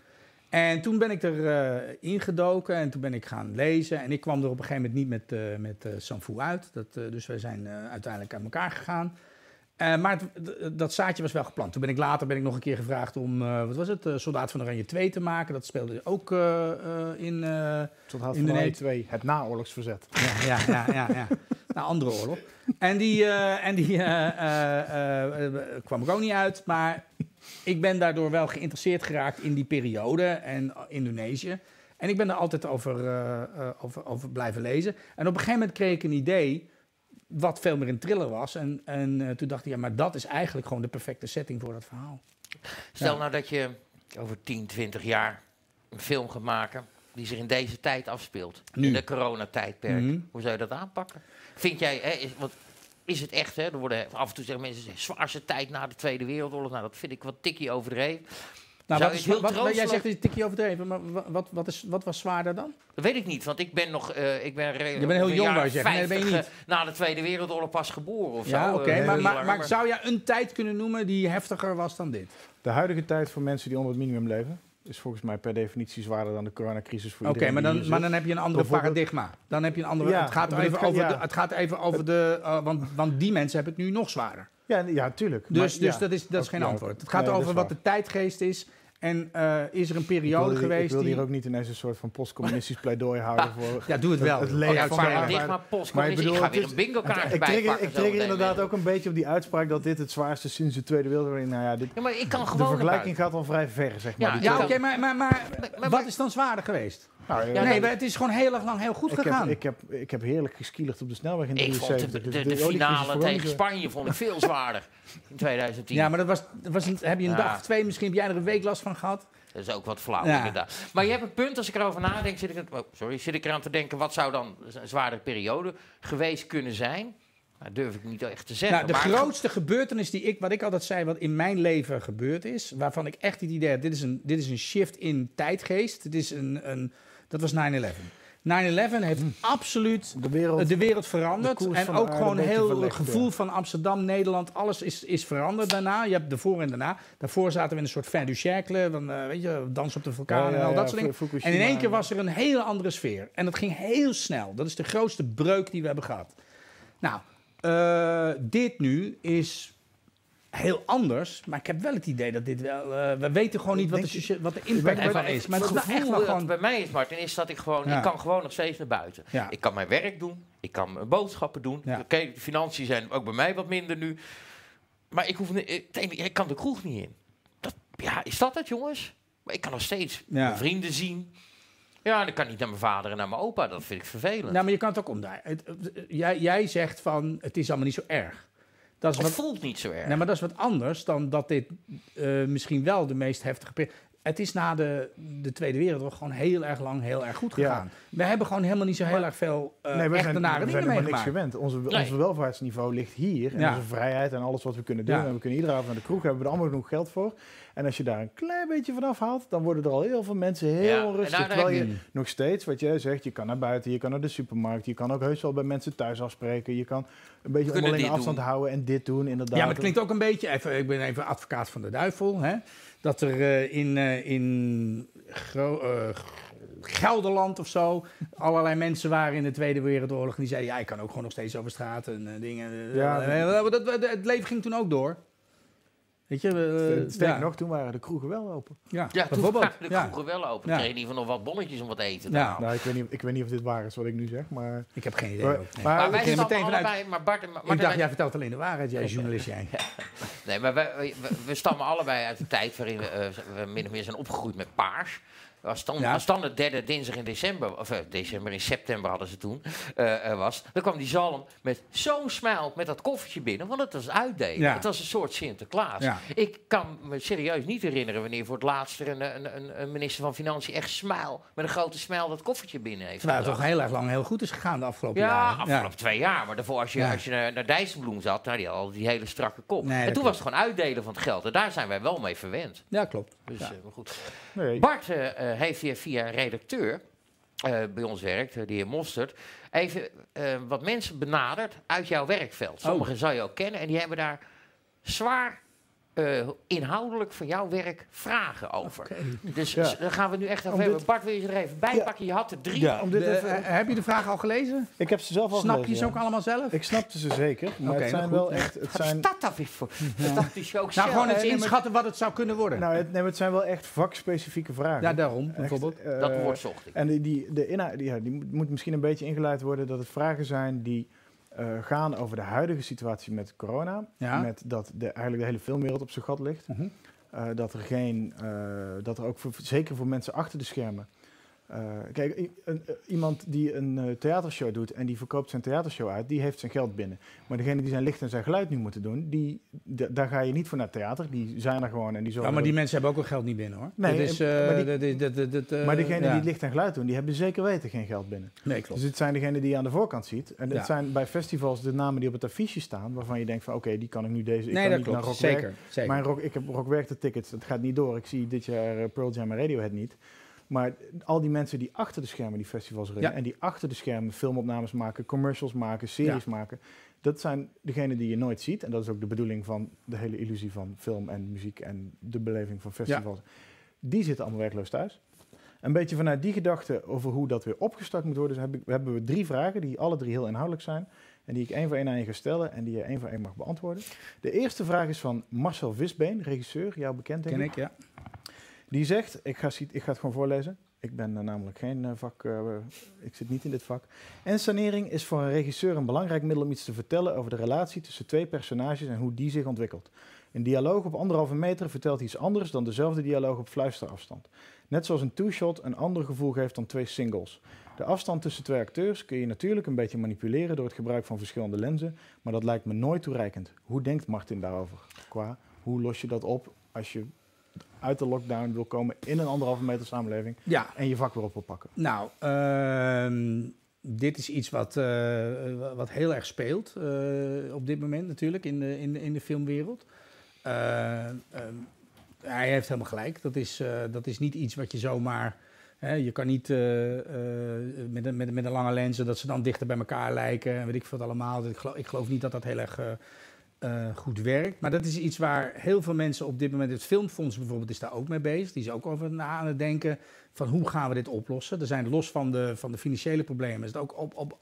En toen ben ik er eh, ingedoken en toen ben ik gaan lezen. En ik kwam er op een gegeven moment niet met, eh met eh, Sanfu uit. Dat, eh, dus wij zijn eh, uiteindelijk uit elkaar gegaan. Eh, maar het- dat zaadje was wel geplant. Toen ben ik later ben ik nog een keer gevraagd om, eh, wat was het, eh, Soldaat van Oranje 2 te maken. Dat speelde ook in... Soldaat in van de Oranje nee- 2, het naoorlogsverzet. ja, ja, ja, ja. ja. Nou, andere oorlog. En die, en die kwam ik ook niet uit. Maar ik ben daardoor wel geïnteresseerd geraakt in die periode en Indonesië. En ik ben er altijd over, over, over blijven lezen. En op een gegeven moment kreeg ik een idee wat veel meer een thriller was. En, en eh, toen dacht ik, ja, maar dat is eigenlijk gewoon de perfecte setting voor dat verhaal. Stel Ja. nou dat je over 10, 20 jaar een film gaat maken die zich in deze tijd afspeelt. Nu. In de coronatijdperk. Mhm. Hoe zou je dat aanpakken? Vind jij, hè, is, want is het echt, hè? Er worden af en toe zeggen mensen, zwaarste tijd na de Tweede Wereldoorlog. Nou, dat vind ik wat tikkie overdreven. Nou, Zou wat is, jij zegt een tikje overdreven, maar wat, wat, wat, is, wat was zwaarder dan? Dat weet ik niet, want ik ben nog, eh, ik ben Je bent heel jong, je zeggen. Nee, ben je 50, eh, na de Tweede Wereldoorlog pas geboren of Ja, zo. oké. eh, maar, maar, zou jij een tijd kunnen noemen die heftiger was dan dit? De huidige tijd voor mensen die onder het minimum leven is volgens mij per definitie zwaarder dan de coronacrisis voor Oké, iedereen maar, dan, hier maar zit. dan heb je een andere Bijvoorbeeld- paradigma. Dan heb je een andere. Ja, het, gaat even over ja. de, het gaat even over de. want, want die mensen hebben het nu nog zwaarder. Ja, ja, tuurlijk. Dus, Maar dus ja. dat is, dat is geen antwoord. Het gaat nee, over wat waar. de tijdgeest is. En eh, is er een Ik wil periode hier- geweest Ik wil die. hier ook niet ineens een soort van postcommunistisch pleidooi houden voor... Ja, doe het wel. Het Oh, leven ja, van de maar ik ik, bedoel, ga het weer een bingo kaartje Ik trigger, bijpakken. ik trigger inderdaad ook een beetje op die uitspraak dat dit het zwaarste sinds de Tweede Wereldoorlog. Nou ja, dit, Ja, maar ik kan de gewoon vergelijking gaat al vrij ver, zeg maar. Ja, Die ik oké, maar, maar, maar, maar- wat is dan zwaarder geweest? Nou, eh, Ja, nee, maar het is gewoon heel erg lang heel goed ik, gegaan. heb, ik, heb, ik heb heerlijk geskielerd op de snelweg in Ik vond 73. de, dus de, de oliecrisis finale tegen Spanje vond ik veel zwaarder in 2010. ja, maar dat was, dat was een, heb je een Ja. dag of twee, misschien heb jij er een week last van gehad. Dat is ook wat flauw, Ja. inderdaad. Maar je hebt een punt, als ik erover nadenk, zit ik, het- oh, sorry, zit ik eraan te denken... wat zou dan een zwaardere periode geweest kunnen zijn? Dat durf ik niet echt te zeggen. Nou, de maar grootste gebeurtenis die ik, wat ik altijd zei, wat in mijn leven gebeurd is, waarvan ik echt het idee heb, dit is een, dit is een shift in tijdgeest. Dit is een, een, dat was 9-11. 9-11 heeft absoluut De wereld... de wereld de veranderd. En ook gewoon heel het gevoel ja. van Amsterdam, Nederland, alles is, is veranderd daarna. Je hebt de voor en daarna. Daarvoor zaten we in een soort fin du siècle, van, eh, weet je, dans op de vulkaan Ja, en al ja, dat soort dingen. En in één keer was er een hele andere sfeer. En dat ging heel snel. Dat is de grootste breuk die we hebben gehad. Nou, eh, dit nu is heel anders. Maar ik heb wel het idee dat dit wel... eh, we weten gewoon niet wat de, wat de impact ervan is. Maar het echt gevoel wel dat gewoon... bij mij is, Martin, is dat ik gewoon... Ja. Ik kan gewoon nog steeds naar buiten. Ja. Ik kan mijn werk doen. Ik kan mijn boodschappen doen. Ja. Oké, de financiën zijn ook bij mij wat minder nu. Maar ik, hoef, ik, ik kan de kroeg niet in. Dat, ja, is dat het, jongens? Maar ik kan nog steeds mijn vrienden zien. Ja, en ik kan niet naar mijn vader en naar mijn opa. Dat vind ik vervelend. Nou, maar je kan het ook omdraaien. Jij, jij zegt van, het is allemaal niet zo erg. Dat is het wat, voelt niet zo erg. nee, maar dat is wat anders dan dat dit eh, misschien wel de meest heftige... periode... Het is na de, de Tweede Wereldoorlog gewoon heel erg lang heel erg goed Ja. gegaan. We hebben gewoon helemaal niet zo heel erg veel uh, Nee, we echte zijn, nare we zijn dingen helemaal niks gewend. Onze, Nee. Ons welvaartsniveau ligt hier. En Ja. onze vrijheid en alles wat we kunnen doen. Ja. En we kunnen iedere avond naar de kroeg. Hebben we er allemaal genoeg geld voor. En als je daar een klein beetje van afhaalt, dan worden er al heel veel mensen heel Ja, daar terwijl je nog steeds, wat jij zegt, je kan naar buiten, je kan naar de supermarkt. Je kan ook heus wel bij mensen thuis afspreken. Je kan een beetje dit afstand doen. houden en dit doen, inderdaad. Ja, maar het klinkt ook een beetje, even, ik ben even advocaat van de duivel, hè, dat er eh, in, eh, in Gro- eh, Gelderland of zo allerlei mensen waren in de Tweede Wereldoorlog en die zeiden, ja, ik kan ook gewoon nog steeds over straat en dingen. Ja. Dat- het leven ging toen ook door. Weet je, ja. nog, toen waren de kroegen wel open. Ja, ja, toen bijvoorbeeld. waren de Ja. kroegen wel open. Ja. Ja. Kreeg in ieder geval nog wat bonnetjes om wat eten te Ja. Nou, ik weet, niet, ik weet niet of dit waar is wat ik nu zeg, maar... Ik heb geen idee. Maar- ook, nee. maar- wij stammen meteen vanuit- allebei... Maar Bart, en- ik dacht, jij vertelt alleen de waarheid, jij journalist, jij. Nee, maar wij, we, we stammen allebei uit een tijd waarin we, eh, we min of meer zijn opgegroeid met paars. Als dan, Ja. als dan de derde dinsdag in december, of eh, december in september hadden ze toen, eh, eh, was, dan kwam die zalm met zo'n smile met dat koffertje binnen, want het was uitdelen. Ja. Het was een soort Sinterklaas. Ja. Ik kan me serieus niet herinneren wanneer voor het laatst een, een, een, minister van Financiën echt smile, met een grote smile dat koffertje binnen heeft. Het toch heel erg lang heel goed is gegaan de afgelopen Ja, jaren. afgelopen twee jaar. Maar daarvoor, als je, Ja. als je naar, naar Dijsselbloem zat, nou, die had al die hele strakke kop. Nee, en toen klopt. was het gewoon uitdelen van het geld. En daar zijn wij wel mee verwend. Ja, klopt. Dus Ja. eh, maar goed. Nee, Bart eh, eh, heeft hier via een redacteur bij ons werkt, de heer Mostert, even wat mensen benaderd uit jouw werkveld. Sommigen zou je ook kennen en die hebben daar zwaar eh, inhoudelijk van jouw werk vragen over. Dus Ja. daar gaan we nu echt over hebben. Bart, wil je er even bij Ja. pakken? Je had er drie. Ja, om dit De- even, eh, heb je de vraag al gelezen? ik heb ze zelf al Snap je gelezen, ze ja. ook allemaal zelf? Ik snapte ze zeker, maar het zijn wel echt... Het zijn, dat dan weer voor? Dat dacht hij ook nou, gewoon eens maar- inschatten wat het zou kunnen worden. nou, het, nee, het zijn wel echt vakspecifieke vragen. ja, daarom Echt, bijvoorbeeld. eh, Dat woord zocht ik. En die, die, de inhoud, die, moet misschien een beetje ingeleid worden dat het vragen zijn die eh, gaan over de huidige situatie met corona. Ja. Met dat de, eigenlijk de hele filmwereld op zijn gat ligt. Mhm. Eh, dat er geen, eh, dat er ook voor, zeker voor mensen achter de schermen. Eh, kijk, een- eh, iemand die een eh, theatershow doet en die verkoopt zijn theatershow uit, die heeft zijn geld binnen. Maar degene die zijn licht en zijn geluid nu moeten doen, die, daar ga je niet voor naar theater. Die zijn er gewoon en die zorgen. Ja, maar die mensen hebben ook wel geld niet binnen hoor. Nee, dat is, maar die- dat maar degene ja. die het licht en geluid doen, die hebben zeker weten geen geld binnen. Nee, klopt. Dus het zijn degenen die je aan de voorkant ziet. En Ja. het zijn bij festivals de namen die op het affiche staan, waarvan je denkt van oké, die kan ik nu deze. Ik nee, kan dat niet naar klopt. Zeker. zeker. Mijn rock, ik heb Rockwerk tickets, dat gaat niet door. Ik zie dit jaar Pearl Jam en Radiohead niet. Maar al die mensen die achter de schermen die festivals runnen Ja. en die achter de schermen filmopnames maken, commercials maken, series maken, dat zijn degenen die je nooit ziet. En dat is ook de bedoeling van de hele illusie van film en muziek en de beleving van festivals. Die zitten allemaal werkloos thuis. Een beetje vanuit die gedachte over hoe dat weer opgestart moet worden, heb ik, hebben we drie vragen die alle drie heel inhoudelijk zijn. En die ik één voor één aan je ga stellen en die je één voor één mag beantwoorden. De eerste vraag is van Marcel Visbeen, regisseur, jou bekend denk Ken ik. ik, ja. Die zegt, ik ga, ik ga het gewoon voorlezen. Ik ben eh, namelijk geen eh, vak, eh, ik zit niet in dit vak. En sanering is voor een regisseur een belangrijk middel om iets te vertellen over de relatie tussen twee personages en hoe die zich ontwikkelt. Een dialoog op anderhalve meter vertelt iets anders dan dezelfde dialoog op fluisterafstand. Net zoals een two-shot een ander gevoel geeft dan twee singles. De afstand tussen twee acteurs kun je natuurlijk een beetje manipuleren door het gebruik van verschillende lenzen, maar dat lijkt me nooit toereikend. Hoe denkt Martin daarover? Qua, hoe los je dat op als je uit de lockdown wil komen in een anderhalve meter samenleving Ja, en je vak weer op wil pakken? Nou, ehm, dit is iets wat, eh, wat heel erg speelt eh, op dit moment natuurlijk in de, in de, in de filmwereld. Eh, ehm, hij heeft helemaal gelijk. Dat is, dat is niet iets wat je zomaar... Hè, je kan niet met, een, met, met een lange lenzen dat ze dan dichter bij elkaar lijken en weet ik veel allemaal. Ik geloof, ik geloof niet dat dat heel erg... eh, eh, goed werkt. Maar dat is iets waar heel veel mensen op dit moment... Het Filmfonds bijvoorbeeld is daar ook mee bezig. Die is ook over na aan het denken van hoe gaan we dit oplossen. Er zijn los van de, van de financiële problemen... is het ook op, op,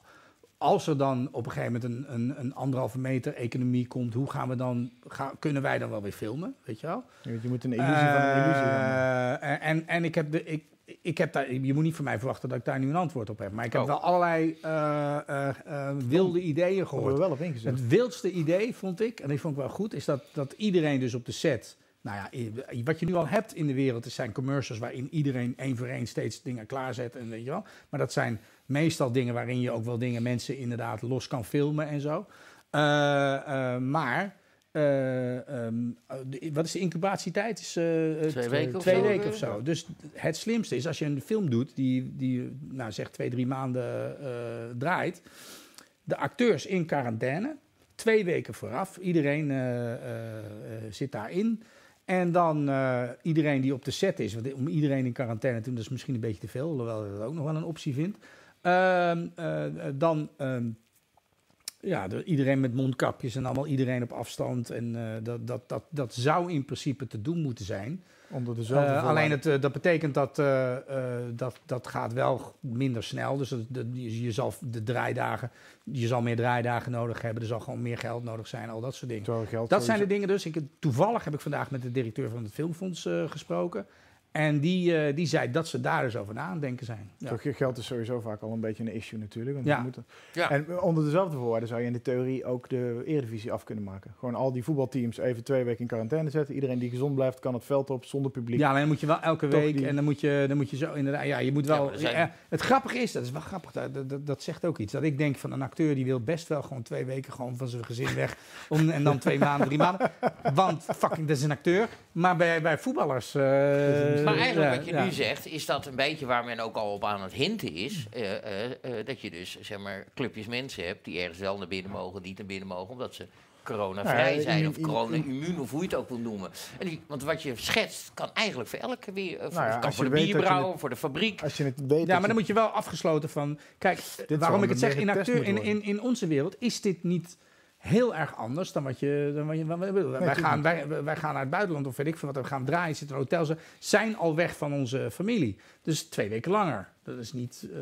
als er dan op een gegeven moment een, een, een anderhalve meter economie komt... hoe gaan we dan, ga, kunnen wij dan wel weer filmen, weet je wel? Je, moet een illusie van een illusie hebben. Eh, en, en ik heb de... Ik, ik heb daar, je moet niet van mij verwachten dat ik daar nu een antwoord op heb. Maar ik heb Oh. wel allerlei eh, eh, eh, wilde ideeën gehoord. we wel op ingezet. Het wildste idee, vond ik, en die vond ik wel goed, is dat, dat iedereen dus op de set... Nou ja, wat je nu al hebt in de wereld, is zijn commercials waarin iedereen één voor één steeds dingen klaarzet en weet je wel. Maar dat zijn meestal dingen waarin je ook wel dingen, mensen inderdaad los kan filmen en zo. Eh, eh, maar, eh, ehm, eh, de- wat is de incubatietijd? Is, eh, Twee weken of twee zo, weken of zo. Dus het slimste is als je een film doet die, die nou zeg twee, drie maanden eh, draait. De acteurs in quarantaine, twee weken vooraf. Iedereen eh, eh, eh, zit daarin. En dan eh, iedereen die op de set is, want om iedereen in quarantaine te doen, dat is misschien een beetje te veel, hoewel ik dat ook nog wel een optie vind. Ehm, eh, dan ehm, ja, de- iedereen met mondkapjes en allemaal iedereen op afstand. En eh, dat, dat, dat, dat zou in principe te doen moeten zijn. Onder dezelfde voorwaarden. alleen het, eh, dat betekent dat, dat dat gaat wel minder snel. Dus dat, dat- je, je zal de draaidagen, je zal meer draaidagen nodig hebben. Er zal gewoon meer geld nodig zijn, al dat soort dingen. Dat zijn de dingen dus. Ik, toevallig heb ik vandaag met de directeur van het Filmfonds gesproken. En die, eh, die zei dat ze daar dus over na aan het denken zijn. Ja. Toch, Geld is sowieso vaak al een beetje een issue natuurlijk. Want Ja. we moeten- Ja. En onder dezelfde voorwaarden zou je in de theorie ook de Eredivisie af kunnen maken. Gewoon al die voetbalteams even twee weken in quarantaine zetten. Iedereen die gezond blijft kan het veld op zonder publiek. Ja, alleen dan moet je wel elke Toch week die- en dan moet je, dan moet je zo inderdaad. Ja, je moet wel. maar zijn- ja, het grappige is, dat is wel grappig, dat, dat, dat zegt ook iets. Dat ik denk van een acteur die wil best wel gewoon twee weken gewoon van zijn gezin weg. Om, en dan twee maanden, drie maanden. Want fucking, dat is een acteur. Maar bij, bij voetballers. eh, Maar eigenlijk ja, wat je ja. nu zegt, is dat een beetje waar men ook al op aan het hinten is. eh, eh, eh, dat je dus zeg maar clubjes mensen hebt die ergens wel naar binnen mogen, niet naar binnen mogen, omdat ze coronavrij Ja, zijn of immu- corona-immuun of hoe je het ook wil noemen. En die, want wat je schetst kan eigenlijk voor elke weer, voor, Nou ja, kan voor de bierbrouwer, voor de fabriek. Als je het weet. Ja, maar dan moet je wel afgesloten van. Kijk, waarom ik het zeg, in, acteur, in, in onze wereld is dit niet heel erg anders dan wat je. Dan wat je wij, gaan, wij, wij gaan naar het buitenland of weet ik veel wat, we gaan draaien, zitten in hotels, zijn al weg van onze familie. Dus twee weken langer. Dat is niet. eh,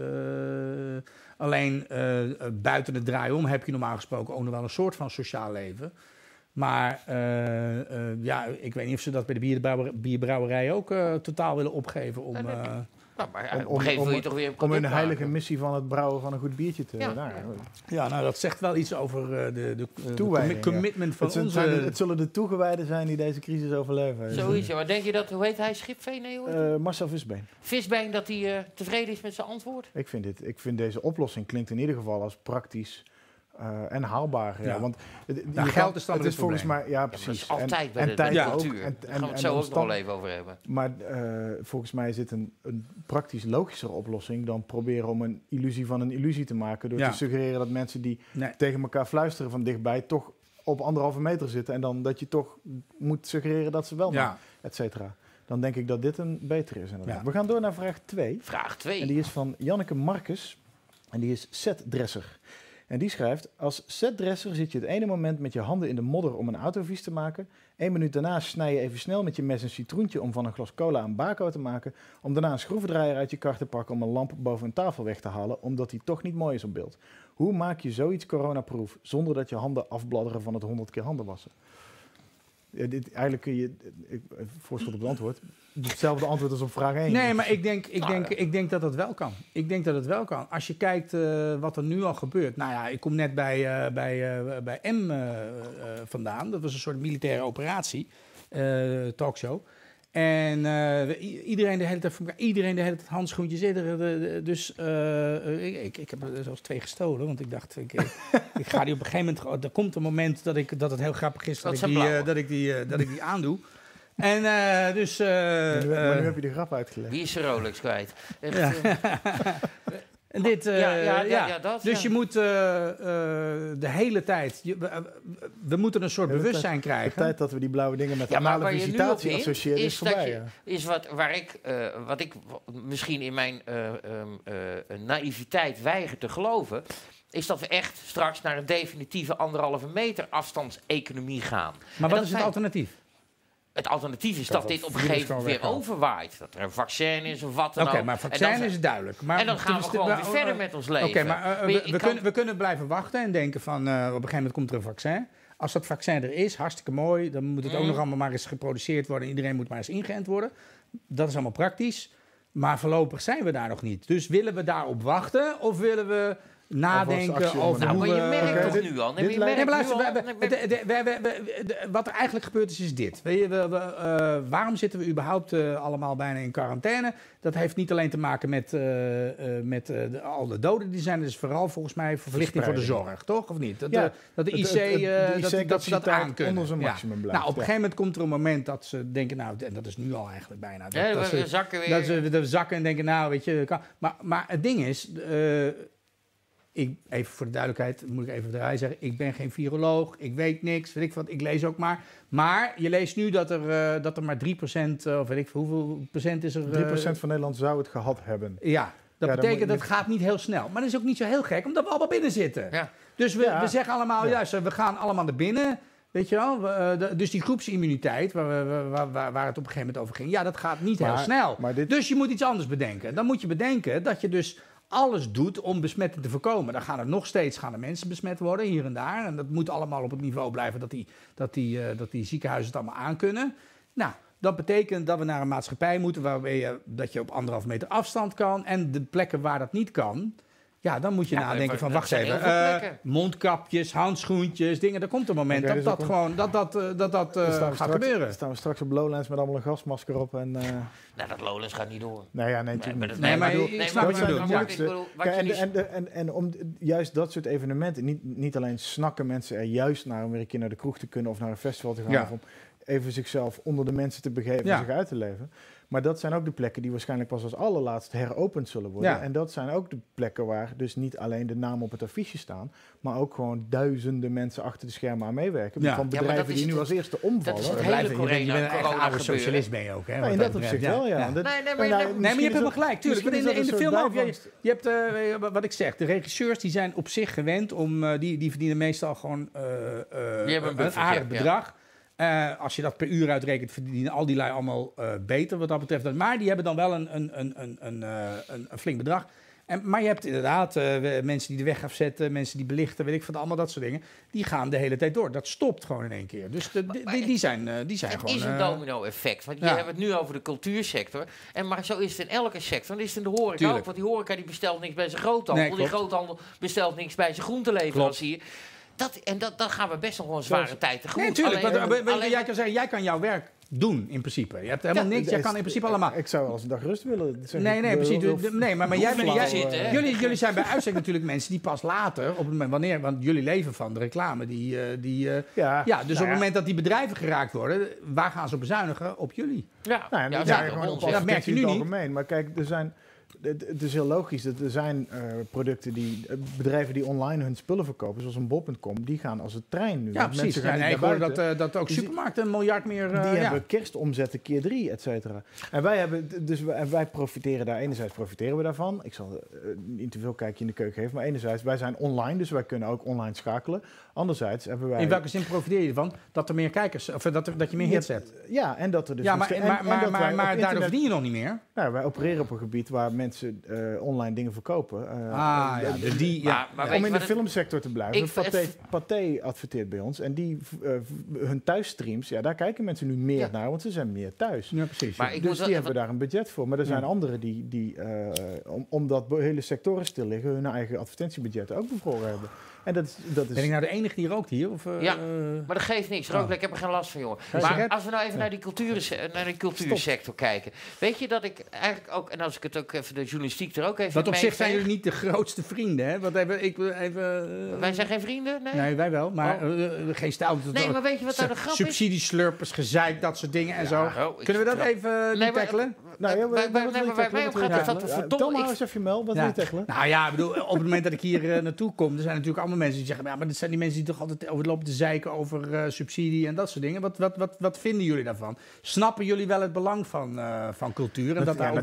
alleen eh, eh, buiten het draaien om heb je normaal gesproken ook nog wel een soort van sociaal leven. Maar eh, eh, ja, ik weet niet of ze dat bij de bierbrouwer, bierbrouwerij ook eh, totaal willen opgeven. Om, eh, Nou, maar Om- op een gegeven moment wil je toch weer een om hun product heilige maken. missie van het brouwen van een goed biertje te. Ja. nou, Ja, nou dat zegt wel iets over eh, de, de, de Toewijding, commi- commitment van het, onze... zijn de- het zullen de toegewijden zijn die deze crisis overleven. Zoiets, ja. maar denk je dat, hoe heet hij, Schipveen? Nee? Eh, Marcel Visbeen. Visbeen, dat hij eh, tevreden is met zijn antwoord? Ik vind, dit, ik vind deze oplossing klinkt in ieder geval als praktisch eh, en haalbaar. Ja. Ja. Want het, je geld kan- is dan het is volgens mij, ja precies. is altijd en, bij en de, tijd ook. En, Daar en, gaan we het zo ook nog wel even over hebben. Maar eh, volgens mij is dit een, een praktisch logischer oplossing dan proberen om een illusie van een illusie te maken. Door Ja. te suggereren dat mensen die Nee. tegen elkaar fluisteren van dichtbij toch op anderhalve meter zitten. En dan dat je toch moet suggereren dat ze wel Ja. et cetera. Dan denk ik dat dit een beter is inderdaad. Ja. We gaan door naar vraag 2. Vraag 2. En die is van Janneke Marcus. En die is setdresser. En die schrijft: Als setdresser zit je het ene moment met je handen in de modder om een auto vies te maken. Eén minuut daarna snij je even snel met je mes een citroentje om van een glas cola een bako te maken. Om daarna een schroevendraaier uit je kar te pakken om een lamp boven een tafel weg te halen, omdat die toch niet mooi is op beeld. Hoe maak je zoiets coronaproof zonder dat je handen afbladderen van het honderd keer handen wassen? Ja, dit, eigenlijk kun je, ik, voorschot op het antwoord, hetzelfde antwoord als op vraag 1. Nee, maar ik denk, ik, Nou, denk, ik denk dat dat wel kan. Ik denk dat het wel kan. Als je kijkt eh, wat er nu al gebeurt. Nou ja, ik kom net bij, eh, bij, eh, bij M vandaan. Dat was een soort militaire operatie, talkshow. En eh, iedereen de hele tijd, voor elkaar- iedereen de hele tijd handschoentjes. Dus eh, ik, ik, ik heb er zelfs twee gestolen, want ik dacht, ik, eh, ik ga die op een gegeven moment. gewoon- Er komt een moment dat, ik, dat het heel grappig is dat, Dat ik die, eh, dat, ik die, eh, dat ik die aandoe. En eh, dus. eh, maar nu, eh, heb je de grap uitgelegd. Wie is zijn Rolex kwijt? Echt, Ja. En dit, eh, ja, ja, ja, ja. ja, dat. Dus ja. je moet eh, eh, de hele tijd. Je, we, we moeten een soort De hele bewustzijn De krijgen. tijd dat we die blauwe dingen met op visitatie associëren is, is dat voorbij. is wat, waar ik, eh, wat ik misschien in mijn eh, ehm, eh, naïviteit weiger te geloven, is dat we echt straks naar een definitieve anderhalve meter afstandseconomie gaan. Maar En wat is het zijn- alternatief? Het alternatief is dat dat dit op een gegeven moment weer overwaait. Dat er een vaccin is of wat dan Oké, ook. maar En vaccin dan- is duidelijk. Maar En dan gaan we gewoon we- weer oh, verder oh, met ons leven. Oké, maar eh, Maar je- we, ik we, kan- kunnen, we kunnen blijven wachten en denken van... eh, op een gegeven moment komt er een vaccin. Als dat vaccin er is, hartstikke mooi. Dan moet het ook Mhm. nog allemaal maar eens geproduceerd worden. Iedereen moet maar eens ingeënt worden. Dat is allemaal praktisch. Maar voorlopig zijn we daar nog niet. Dus willen we daarop wachten of willen we nadenken over Nou, hoe maar je merkt toch nu al? Nee, dit maar wat er eigenlijk gebeurd is, is dit. Weet je, we- we, eh, waarom zitten we überhaupt eh, allemaal bijna in quarantaine? Dat heeft niet alleen te maken met, eh, eh, met eh, de- al de doden die zijn. Dat is vooral volgens mij verplichting voor de zorg, toch? Of niet? Dat, Ja, de, dat de IC, Het- het- het- de eh, dat, dat ze dat IC-capaciteit aankunnen. onder zijn Ja. maximum blijft. Nou, op een ja. gegeven moment komt er een moment dat ze denken, nou, en dat is nu al eigenlijk bijna. Dat, Ja, dat we, ze- zakken weer. dat ze de zakken en denken, nou, weet je, kan. Maar, maar het ding is, eh, ik, even voor de duidelijkheid, moet ik even rij zeggen, ik ben geen viroloog, ik weet niks, weet ik wat, ik lees ook maar. Maar je leest nu dat er, eh, dat er maar 3%, eh, of weet ik veel, hoeveel procent is er? eh, 3% van Nederland zou het gehad hebben. Ja, dat Ja, betekent dat het gaat niet heel snel. Maar dat is ook niet zo heel gek, omdat we allemaal binnen zitten. Ja. Dus we, Ja. we zeggen allemaal, Ja. juist, we gaan allemaal naar binnen. Weet je wel? We, eh, de- dus die groepsimmuniteit, waar, we- waar, waar, waar, waar het op een gegeven moment over ging, ja, dat gaat niet heel snel. maar dit- Dus je moet iets anders bedenken. Dan moet je bedenken dat je dus alles doet om besmetting te voorkomen. Dan gaan er nog steeds gaan er mensen besmet worden, hier en daar. En dat moet allemaal op het niveau blijven dat die, dat die, eh, dat die ziekenhuizen het allemaal aankunnen. Nou, Dat betekent dat we naar een maatschappij moeten waarbij dat je op anderhalf meter afstand kan. En de plekken waar dat niet kan, ja, dan moet je Ja, nadenken maar van, dat wacht zijn even, eh, mondkapjes, handschoentjes, dingen. Er komt een moment dat dus dat er gewoon, dat dat, eh, dat, dat eh, Dan staan we gaat straks- gebeuren. staan we straks op Lowlands met allemaal een gasmasker op. En, eh, Nou, dat Lowlands gaat niet door. nee, ja, nee, maar niet. dat- Nee, maar bedoel- ik nee, snap maar wat je dat- bedoelt, maar ja. ik bedoel, wat Kijk, en, jullie- en, en, en, en om juist dat soort evenementen, niet, niet alleen snakken mensen er juist naar om weer een keer naar de kroeg te kunnen of naar een festival te gaan, Ja. of om even zichzelf onder de mensen te begeven en zich uit te leven. Maar dat zijn ook de plekken die waarschijnlijk pas als allerlaatst heropend zullen worden. Ja. En dat zijn ook de plekken waar dus niet alleen de namen op het affiche staan, maar ook gewoon duizenden mensen achter de schermen aan meewerken. Ja. Van Ja, bedrijven dat is die nu het- als eerste dat is omvallen. het hele blijven- je bent- je bent corona- een corona oude socialist ben je ook. Hè, Ja, wat in dat opzicht Ja, wel, ja. ja. Dat- Nee, nee, maar- nou, nee, Nee, maar je hebt is helemaal gelijk, tuurlijk. Want in, dat in de film ook, je, je hebt, eh, wat ik zeg, de regisseurs die zijn op zich gewend om, eh, die, die verdienen meestal gewoon eh, eh, hebben een aardig ja. bedrag. Eh, als je dat per uur uitrekent, verdienen al die lui allemaal eh, beter wat dat betreft. Maar die hebben dan wel een, een, een, een, een, eh, een, een flink bedrag. En, maar je hebt inderdaad mensen die de weg afzetten, mensen die belichten, weet ik van allemaal dat soort dingen. Die gaan de hele tijd door. Dat stopt gewoon in één keer. Dus de, die, maar die, die zijn, eh, die zijn Het gewoon... is een domino-effect. Want je hebt het nu over de cultuursector. En maar zo is het in elke sector. Dat is het in de horeca Tuurlijk. ook. Want die horeca die bestelt niks bij zijn groothandel. Nee, die klopt. groothandel bestelt niks bij zijn groenteleverancier. Dat, en dat, dan gaan we best nog wel een zware Zoals- tijd tegemoet. Nee, tuurlijk. Alleen- want, eh, alleen- jij kan zeggen, jij kan jouw werk doen in principe. Je hebt helemaal Ja, niks. Jij kan in principe allemaal. Ik zou wel eens een dag rust willen. zeg Nee, nee, precies. Nee, maar, maar jij bent. flauw, Jij, zitten, hè? jullie, jullie zijn bij uitstek natuurlijk mensen die pas later, op het moment wanneer, want jullie leven van de reclame, die, eh, die, eh, Ja, ja, dus nou op het moment dat die bedrijven geraakt worden, waar gaan ze op bezuinigen? Op jullie. Ja, Nou, ja, ja, dat gewoon merk je nu het niet. algemeen. Maar kijk, er zijn, het, is heel logisch. Dat er zijn eh, producten die, eh, bedrijven die online hun spullen verkopen, zoals een bol.com, die gaan als een trein nu. Ja, precies. Gaan Ja, ik hoorde dat, eh, dat ook Dus supermarkten een miljard meer. eh, die ja. hebben kerstomzetten keer drie, et cetera. En wij, hebben, dus wij, wij profiteren daar, enerzijds profiteren we daarvan. Ik zal niet te veel kijkje in de keuken geven, maar enerzijds, wij zijn online, dus wij kunnen ook online schakelen. Anderzijds hebben wij... In welke zin profiteer je ervan? Dat er meer kijkers, of dat, er, dat je meer hits hebt. Ja, en dat er dus... ja, nog maar, maar, en- maar, maar, maar daardoor verdien je nog niet meer. Nou, wij opereren op een gebied waar mensen eh, online dingen verkopen. Eh, Ah, eh, ja, dus die... Ja, maar ja. weet om in de filmsector te blijven. Pathé, adverteert bij ons. En die, eh, hun thuisstreams, ja, daar kijken mensen nu meer Ja. naar, want ze zijn meer thuis. Ja, precies. Maar ik dus die hebben daar een budget voor. Maar er zijn Ja. anderen die, die eh, om, omdat hele sectoren stil liggen, hun eigen advertentiebudgetten ook bevroren hebben. En dat is... Dat is Ben ik nou de enige die rookt hier? Of, eh, Ja. eh, Maar dat geeft niks. Rook, ik heb er geen last van, jongen. Maar sigaret? als we nou even naar die, cultuur, naar die cultuursector kijken. Weet je dat ik eigenlijk ook, en als ik het ook even de journalistiek er ook even Want op zich zijn jullie niet de grootste vrienden, hè? Want even, ik wil even... eh, Wij zijn geen vrienden? Nee. Nee, wij wel, maar Oh. eh, eh, geen stijl. Nee, maar weet je wat nou de grap is? Subsidieslurpers, gezeik, dat soort dingen en zo. oh, Kunnen we dat even Nee, maar- tackelen? Nou, ja, Wij- gaat dat Ja, verdomme- eens even je mel. Wat wil je tackelen? Nou ja, ik bedoel, op het moment dat ik hier eh, naartoe kom, er zijn natuurlijk allemaal mensen die zeggen, ja, maar dat zijn die mensen die toch altijd over lopen te zeiken over eh, subsidie en dat soort dingen. Wat, wat, wat, wat vinden jullie daarvan? Snappen jullie wel het belang van, eh, van cultuur en dat Ja, daar ook wel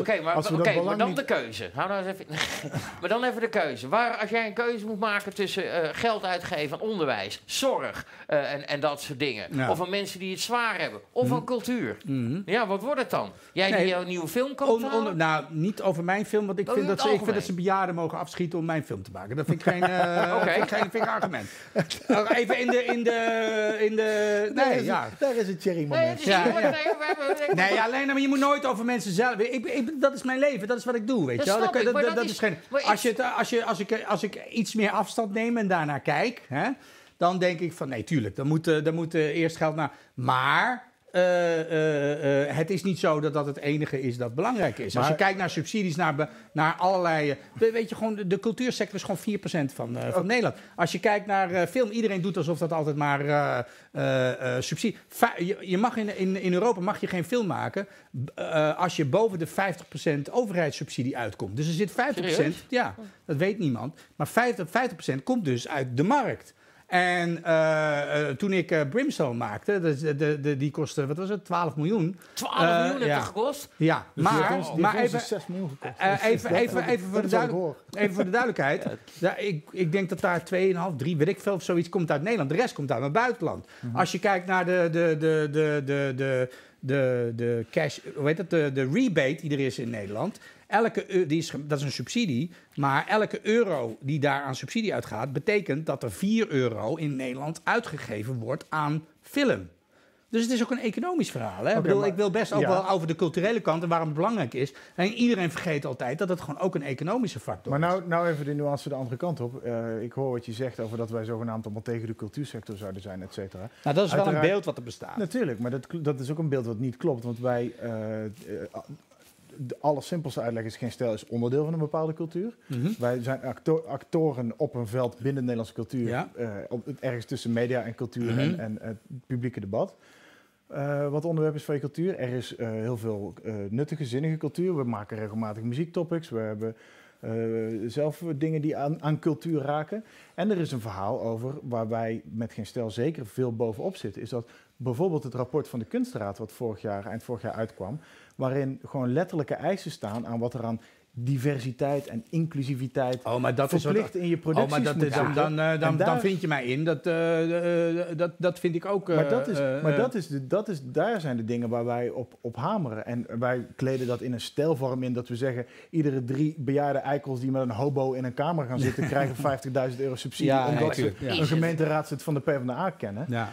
oké, maar, maar dan niet- de keuze. Hou nou eens even, maar dan even de keuze. Waar, als jij een keuze moet maken tussen eh, geld uitgeven aan onderwijs, zorg eh, en, en dat soort dingen. Ja. Of aan mensen die het zwaar hebben. Of aan cultuur. Mhm. Ja, wat wordt het dan? Jij Nee. die jouw nieuwe film koopt On- on- halen? nou, niet over mijn film, want ik Oh, vind, in dat ze, ik vind dat ze bejaarden mogen afschieten om mijn film te maken. Dat vind ik geen, eh, Oké. vind ik geen, vind ik argument. Uh, even in de, in de, in de, Daar nee, is ja. het- Daar is het cherry Nee, moment. het is Ja, ja. nee, Nee, alleen maar je moet nooit over mensen zelf. Ik, ik, dat is mijn leven, dat is wat ik doe, weet Dat je wel. dat, dat dat is- geen. Als, je als, je, als, ik, als ik iets meer afstand neem en daarnaar kijk, hè, dan denk ik van nee, tuurlijk, dan moet, eh, dan moet eh, eerst geld naar. Maar. Eh, eh, eh, het is niet zo dat dat het enige is dat belangrijk is. Als je kijkt naar subsidies, naar, be- naar allerlei... we- weet je, gewoon, de, de cultuursector is gewoon 4% van, van Nederland. Als je kijkt naar film, iedereen doet alsof dat altijd maar subsidie... Va- je, je mag in, in, in Europa mag je geen film maken als je boven de 50% overheidssubsidie uitkomt. Dus er zit 50%, Serieus? ja, dat weet niemand. Maar 50%, 50% komt dus uit de markt. En eh, eh, toen ik eh, Brimstone maakte, de, de, de, die kostte, wat was het, 12 miljoen. 12 Eh, miljoen heeft ja. het gekost. Ja, Dus heeft maar, ons- maar even, dus 6 miljoen gekost. Dus even, dat- even, even, voor de duidelijk- even voor de duidelijkheid. Ja, ik, ik denk dat daar 2,5, 3, weet ik veel of zoiets komt uit Nederland. De rest komt uit het buitenland. Mhm. Als je kijkt naar de, de, de, de, de, de, de, de cash, hoe heet dat, de, de rebate die er is in Nederland. Elke, die is, dat is een subsidie, maar elke euro die daar aan subsidie uitgaat, betekent dat er 4 euro in Nederland uitgegeven wordt aan film. Dus het is ook een economisch verhaal. Hè? ik, bedoel, maar- ik wil best ook ja. wel over de culturele kant en waarom het belangrijk is. En iedereen vergeet altijd dat het gewoon ook een economische factor Maar is. nou, nou even de nuance de andere kant op. Eh, ik hoor wat je zegt over dat wij zogenaamd allemaal tegen de cultuursector zouden zijn, et cetera. Nou, dat is wel een beeld wat er bestaat. Natuurlijk, maar dat, dat is ook een beeld wat niet klopt. Want wij, eh, eh, de allersimpelste uitleg is geen stijl is onderdeel van een bepaalde cultuur. Mhm. Wij zijn acto- actoren op een veld binnen de Nederlandse cultuur. Ja. eh, op, ergens tussen media en cultuur Mhm. en, en het publieke debat. Eh, wat onderwerp is van je cultuur? Er is eh, heel veel eh, nuttige, zinnige cultuur. We maken regelmatig muziektopics. We hebben eh, zelf dingen die aan, aan cultuur raken. En er is een verhaal over waar wij met geen stel zeker veel bovenop zitten. Is dat bijvoorbeeld het rapport van de Kunstraad, wat vorig jaar, eind vorig jaar uitkwam. Waarin gewoon letterlijke eisen staan aan wat er aan diversiteit en inclusiviteit Oh, maar dat is wat- verplicht in je producties Oh, maar dat, moet is- dan, eh, dan, daar- dan vind je mij in. Dat, eh, eh, dat, dat vind ik ook. eh, Maar, dat is, maar dat is, de, dat is, daar zijn de dingen waar wij op, op hameren. En wij kleden dat in een stijlvorm in dat we zeggen... iedere drie bejaarde eikels die met een hobo in een kamer gaan zitten... krijgen 50.000 euro subsidie Ja, omdat ze ja. een gemeenteraadslid van de PvdA kennen. Ja.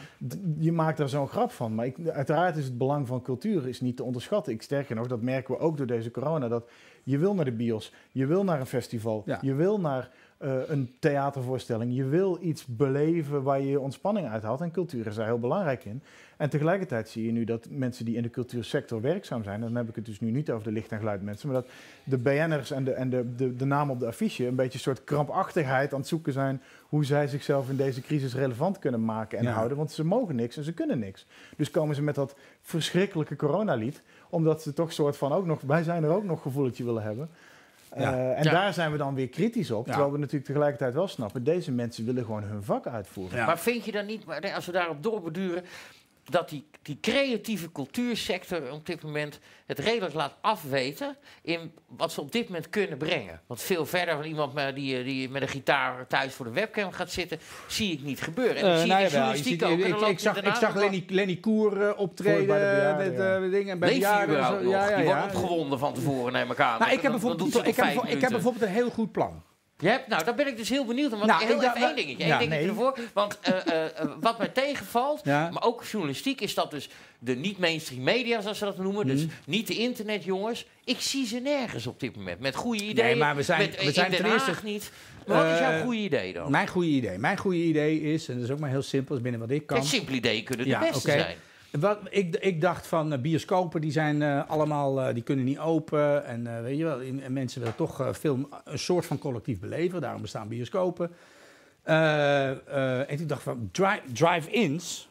Je maakt daar zo'n grap van. Maar ik, uiteraard is het belang van cultuur is niet te onderschatten. Ik sterker nog, dat merken we ook door deze corona... dat je wil naar de bios, je wil naar een festival... Ja. je wil naar eh, een theatervoorstelling... je wil iets beleven waar je je ontspanning uit haalt. En cultuur is daar heel belangrijk in. En tegelijkertijd zie je nu dat mensen die in de cultuursector werkzaam zijn... en dan heb ik het dus nu niet over de licht- en geluidmensen... maar dat de BN'ers en, de, en de, de, de naam op de affiche... een beetje een soort krampachtigheid aan het zoeken zijn... hoe zij zichzelf in deze crisis relevant kunnen maken en Ja. houden. Want ze mogen niks en ze kunnen niks. Dus komen ze met dat verschrikkelijke coronalied... omdat ze toch soort van ook nog... wij zijn er ook nog gevoeletje willen hebben... Ja. Eh, en Ja. daar zijn we dan weer kritisch op. Ja. Terwijl we natuurlijk tegelijkertijd wel snappen... deze mensen willen gewoon hun vak uitvoeren. Ja. Maar vind je dan niet, maar als we daarop doorbeduren, dat die, die creatieve cultuursector op dit moment het redelijk laat afweten in wat ze op dit moment kunnen brengen? Want veel verder van iemand met, die, die met een gitaar thuis voor de webcam gaat zitten, zie ik niet gebeuren. En dat Eh, zie nou je ziet- ook. Ik, zag, ik zag Lenny, Lenny Koer eh, optreden bij bejaarden, met, ja. eh, dingen, bij en überhaupt zo. nog? Ja, ja, die wordt opgewonden van tevoren, neem ik aan. Nou, ik heb, Dan- dan bijvoorbeeld, doet hij ik, heb, ik heb bijvoorbeeld een heel goed plan. Je hebt, nou, daar ben ik dus heel benieuwd naar. Want Nou, heel even één dingetje, één dingetje nee. ervoor. Want eh, eh, eh, wat mij tegenvalt, Ja. maar ook journalistiek, is dat dus de niet-mainstream media, zoals ze dat noemen. Dus Mhm. niet de internetjongens. Ik zie ze nergens op dit moment. Met goede ideeën. maar we zijn- met, we zijn ten eerste- niet. Maar wat is jouw goede idee dan? Mijn goede idee. Mijn goede idee is, en dat is ook maar heel simpel, is binnen wat ik kan. Kijk, simpele ideeën kunnen de Ja, beste zijn. Wat, ik, ik dacht van eh, bioscopen, die zijn eh, allemaal, eh, die kunnen niet open. En weet je wel, in- en mensen willen toch film een soort van collectief beleven. Daarom bestaan bioscopen. En ik dacht van dri- drive-ins,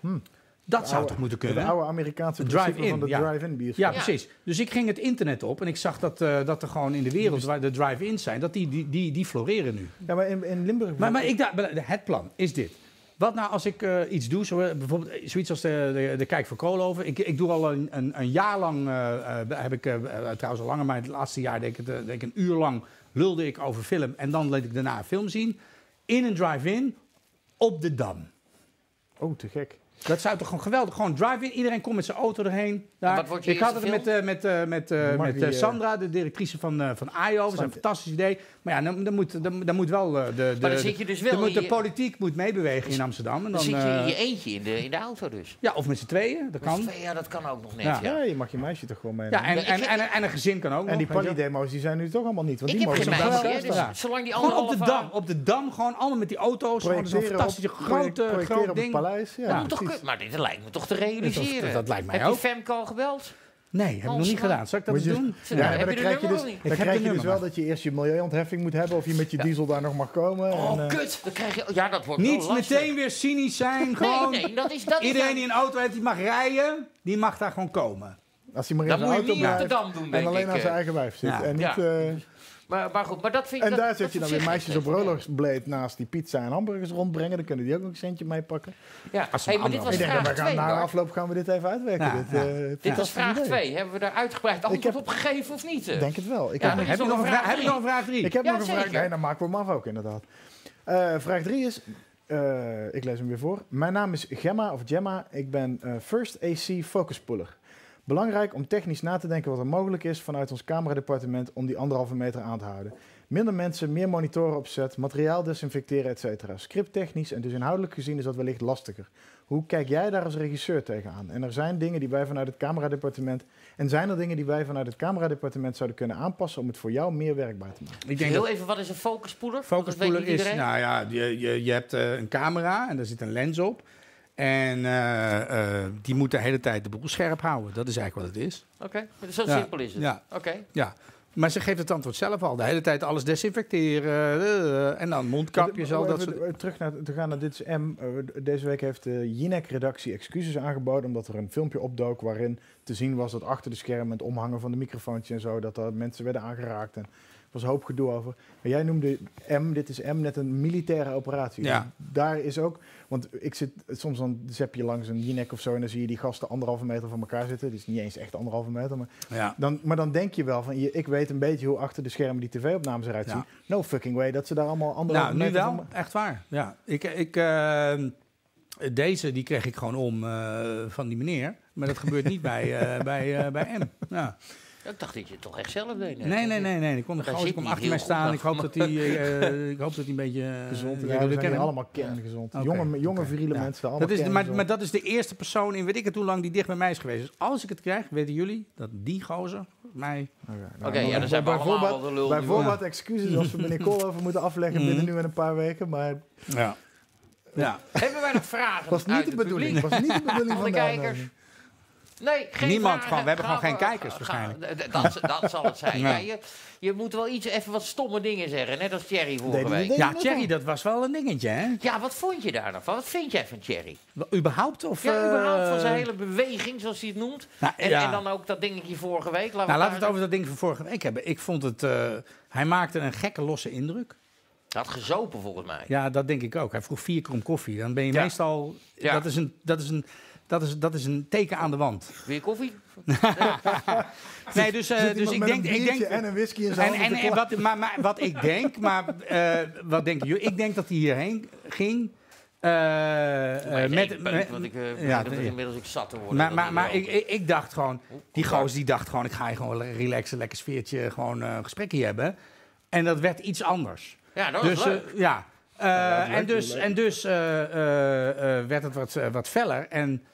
Hmm. dat De zou toch moeten De kunnen? oude Amerikaanse De drive-in, van de ja. drive-in bioscoop. Ja, Ja. precies. Dus ik ging het internet op en ik zag dat, dat er gewoon in de wereld waar de drive-ins zijn, dat die, die, die, die floreren nu. Ja, maar in, in Limburg... Maar, maar ik dacht, het plan is dit. Wat nou als ik eh, iets doe, zo, eh, bijvoorbeeld eh, zoiets als de, de, Kijk voor Koolhoven. Ik, ik doe al een, een, een jaar lang, heb ik trouwens al langer, maar het laatste jaar denk ik, denk ik een uur lang lulde ik over film. En dan liet ik daarna een film zien. In een drive-in op de Dam. Oh, te gek. Dat zou toch gewoon geweldig. Gewoon drive-in. Iedereen komt met zijn auto erheen. Daar. wat wordt je ik had het met, eh, met, eh, met, eh, Mag met die, Sandra, de directrice van, eh van AIO. Dat is een fantastisch idee. Maar ja, dan, dan, moet, dan, dan moet wel eh, de, de, Maar dan zit je dus wel de, moet, politiek moet meebewegen in Amsterdam. En Dan, dan, zit je in je eentje in de, in de auto dus. ja, of met z'n tweeën. Dat kan. Ja, dat kan ook nog net. Ja. Ja. Ja, je mag je meisje toch gewoon mee. Ja, en, Ja, en, en, en een gezin kan ook en die nog, weet je wel. pali-demo's die zijn nu toch allemaal niet. Want Ik die heb mogen geen meisje, dus zolang die Gewoon op de dam, op de dam, gewoon allemaal met die auto's. Gewoon zo'n fantastische grote, projecteren groot op het ding. paleis. Ja, Maar dit lijkt me toch te realiseren. Dat- dat lijkt mij Heb ook. je Femke al gebeld? Nee, heb ik nog niet gedaan. Zal ik dat eens je- doen? Ja, Ja, heb maar je dan krijg je dus, dan Ik heb krijg je dus wel dat je eerst je milieuontheffing moet hebben of je met je Ja. diesel daar nog mag komen. Oh, en, eh, kut. Dan krijg je... Ja, dat wordt wel Niet meteen weer cynisch zijn. Gewoon Nee, nee, dat is... Dat iedereen die een auto heeft die mag rijden, die mag daar gewoon komen. als hij maar in Dat zijn moet je auto blijft en alleen aan eh. zijn eigen wijf zit. En, niet, eh, Maar, maar goed, maar dat vind ik... en dat- daar zet je dan weer meisjes op geen rollersblade naast die pizza en hamburgers rondbrengen. Dan kunnen die ook nog een centje meepakken. Ja, Als hey, maar dit was Ik denk dat vraag we gaan 2, na afloop gaan we dit even uitwerken. Ja, dit, ja. eh, Dit was vraag idee. 2. Hebben we daar uitgebreid antwoord heb- op gegeven of niet? Ik denk het wel. Ik Ja, heb Heb je nog een vraag vraag, heb je drie? nog een vraag drie? Ik heb Ja, nog een vraag. zeker. Nee, dan maken we hem af ook inderdaad. Eh, vraag 3 is, eh, ik lees hem weer voor. Mijn naam is Gemma of Gemma. Ik ben eh, First AC Focus Puller. Belangrijk om technisch na te denken wat er mogelijk is vanuit ons cameradepartement om die anderhalve meter aan te houden. Minder mensen, meer monitoren opzet, materiaal desinfecteren, et cetera. Scripttechnisch en dus inhoudelijk gezien is dat wellicht lastiger. Hoe kijk jij daar als regisseur tegenaan? En er zijn dingen die wij vanuit het cameradepartement... en zijn er dingen die wij vanuit het cameradepartement zouden kunnen aanpassen... om het voor jou meer werkbaar te maken? Ik denk Heel dat even, wat is een focuspoeler? focuspoeler is, nou ja, je, je, je hebt eh, een camera en daar zit een lens op. En eh, eh, die moet de hele tijd de boel scherp houden. Dat is eigenlijk wat het is. Oké, zo Ja, simpel is het. ja. Oké. Ja. Maar ze geeft het antwoord zelf al. De hele tijd alles desinfecteren. eh, en dan mondkapjes, al dat soort... Terug naar, te gaan naar Dit is M. Deze week heeft de Jinek-redactie excuses aangeboden... omdat er een filmpje opdook waarin te zien was dat achter de schermen... het omhangen van de microfoontjes en zo... dat er mensen werden aangeraakt. En er was een hoop gedoe over. Maar jij noemde M, Dit is M, net een militaire operatie. Ja. Daar is ook... Want ik zit soms dan zap je langs een Jinek of zo... en dan zie je die gasten anderhalve meter van elkaar zitten. Is niet eens echt anderhalve meter, maar... Ja. Dan, maar dan denk je wel van, je, ik weet een beetje hoe achter de schermen die tv-opnames eruit Ja. zien. No fucking way dat ze daar allemaal anderhalve Nou, nu meter wel. van... Echt waar. Ja. Ik, ik, eh, deze die kreeg ik gewoon om eh, van die meneer. Maar dat gebeurt niet bij, eh, bij, eh, bij M. Ja. Ik dacht dat je het toch echt zelf deed. Nee, nee, nee, nee. Ik kon, ik kon niet achter mij staan. goed Ik hoop dat hij eh, ik hoop dat hij een beetje... eh, Gezond. Ja, we zijn kennen allemaal kerngezond. Jonge, jonge viriele ja. mensen. allemaal Dat is, de- maar, maar dat is de eerste persoon in weet ik het hoe lang die dicht bij mij is geweest. Dus als ik het krijg, weten jullie dat die gozer mij... Oké, Oké, nou, ja, dan zijn we bij allemaal voorbaat- wel de lul. Bij nu. voorbaat excuses als we meneer Koolhoven moeten afleggen binnen nu en een paar weken. Maar Ja. Ja. Hebben wij nog vragen was niet uit de bedoeling. was niet de bedoeling Van de kijkers? Nee, geen Niemand vragen. gewoon. We hebben gewoon geen kijkers waarschijnlijk. Dat, dat zal het zijn. Ja. Ja, je, je moet wel iets, even wat stomme dingen zeggen, net als Thierry vorige week. ja, dat Thierry, dat was wel een dingetje, hè? Ja, wat vond je daar dan van? Wat vind jij van Thierry? Wel, Überhaupt? Of, Ja, überhaupt van zijn eh, hele beweging, zoals hij het noemt. Nou, En, ja. en dan ook dat dingetje vorige week. Laten Nou, laten we het over dat ding van vorige week hebben. Ik vond het... eh, hij maakte een gekke losse indruk. Hij had gezopen volgens mij. Ja, dat denk ik ook. Hij vroeg vier krom koffie. Dan ben je Ja. meestal... Ja. Dat, is een, dat, is een, dat, is, dat is een teken aan de wand. Je koffie? Nee, dus, eh, dus ik denk... een Ik denk en een whisky in zijn en, handen en, en klappen. wat, maar, maar wat ik denk, maar eh, wat denken jullie? Ik denk dat hij hierheen ging. eh, eh, met, met- want ik eh, ja, inmiddels ik zat te worden. maar maar, maar ik, ik, ik dacht gewoon, die goos die dacht gewoon, ik ga hier gewoon relaxen, lekker sfeertje, gewoon eh, een gesprekje hebben. En dat werd iets anders. Ja, dat was dus leuk. ja. Eh, Ja, en dus, leuk. en dus eh, eh, eh, werd het wat, wat feller. En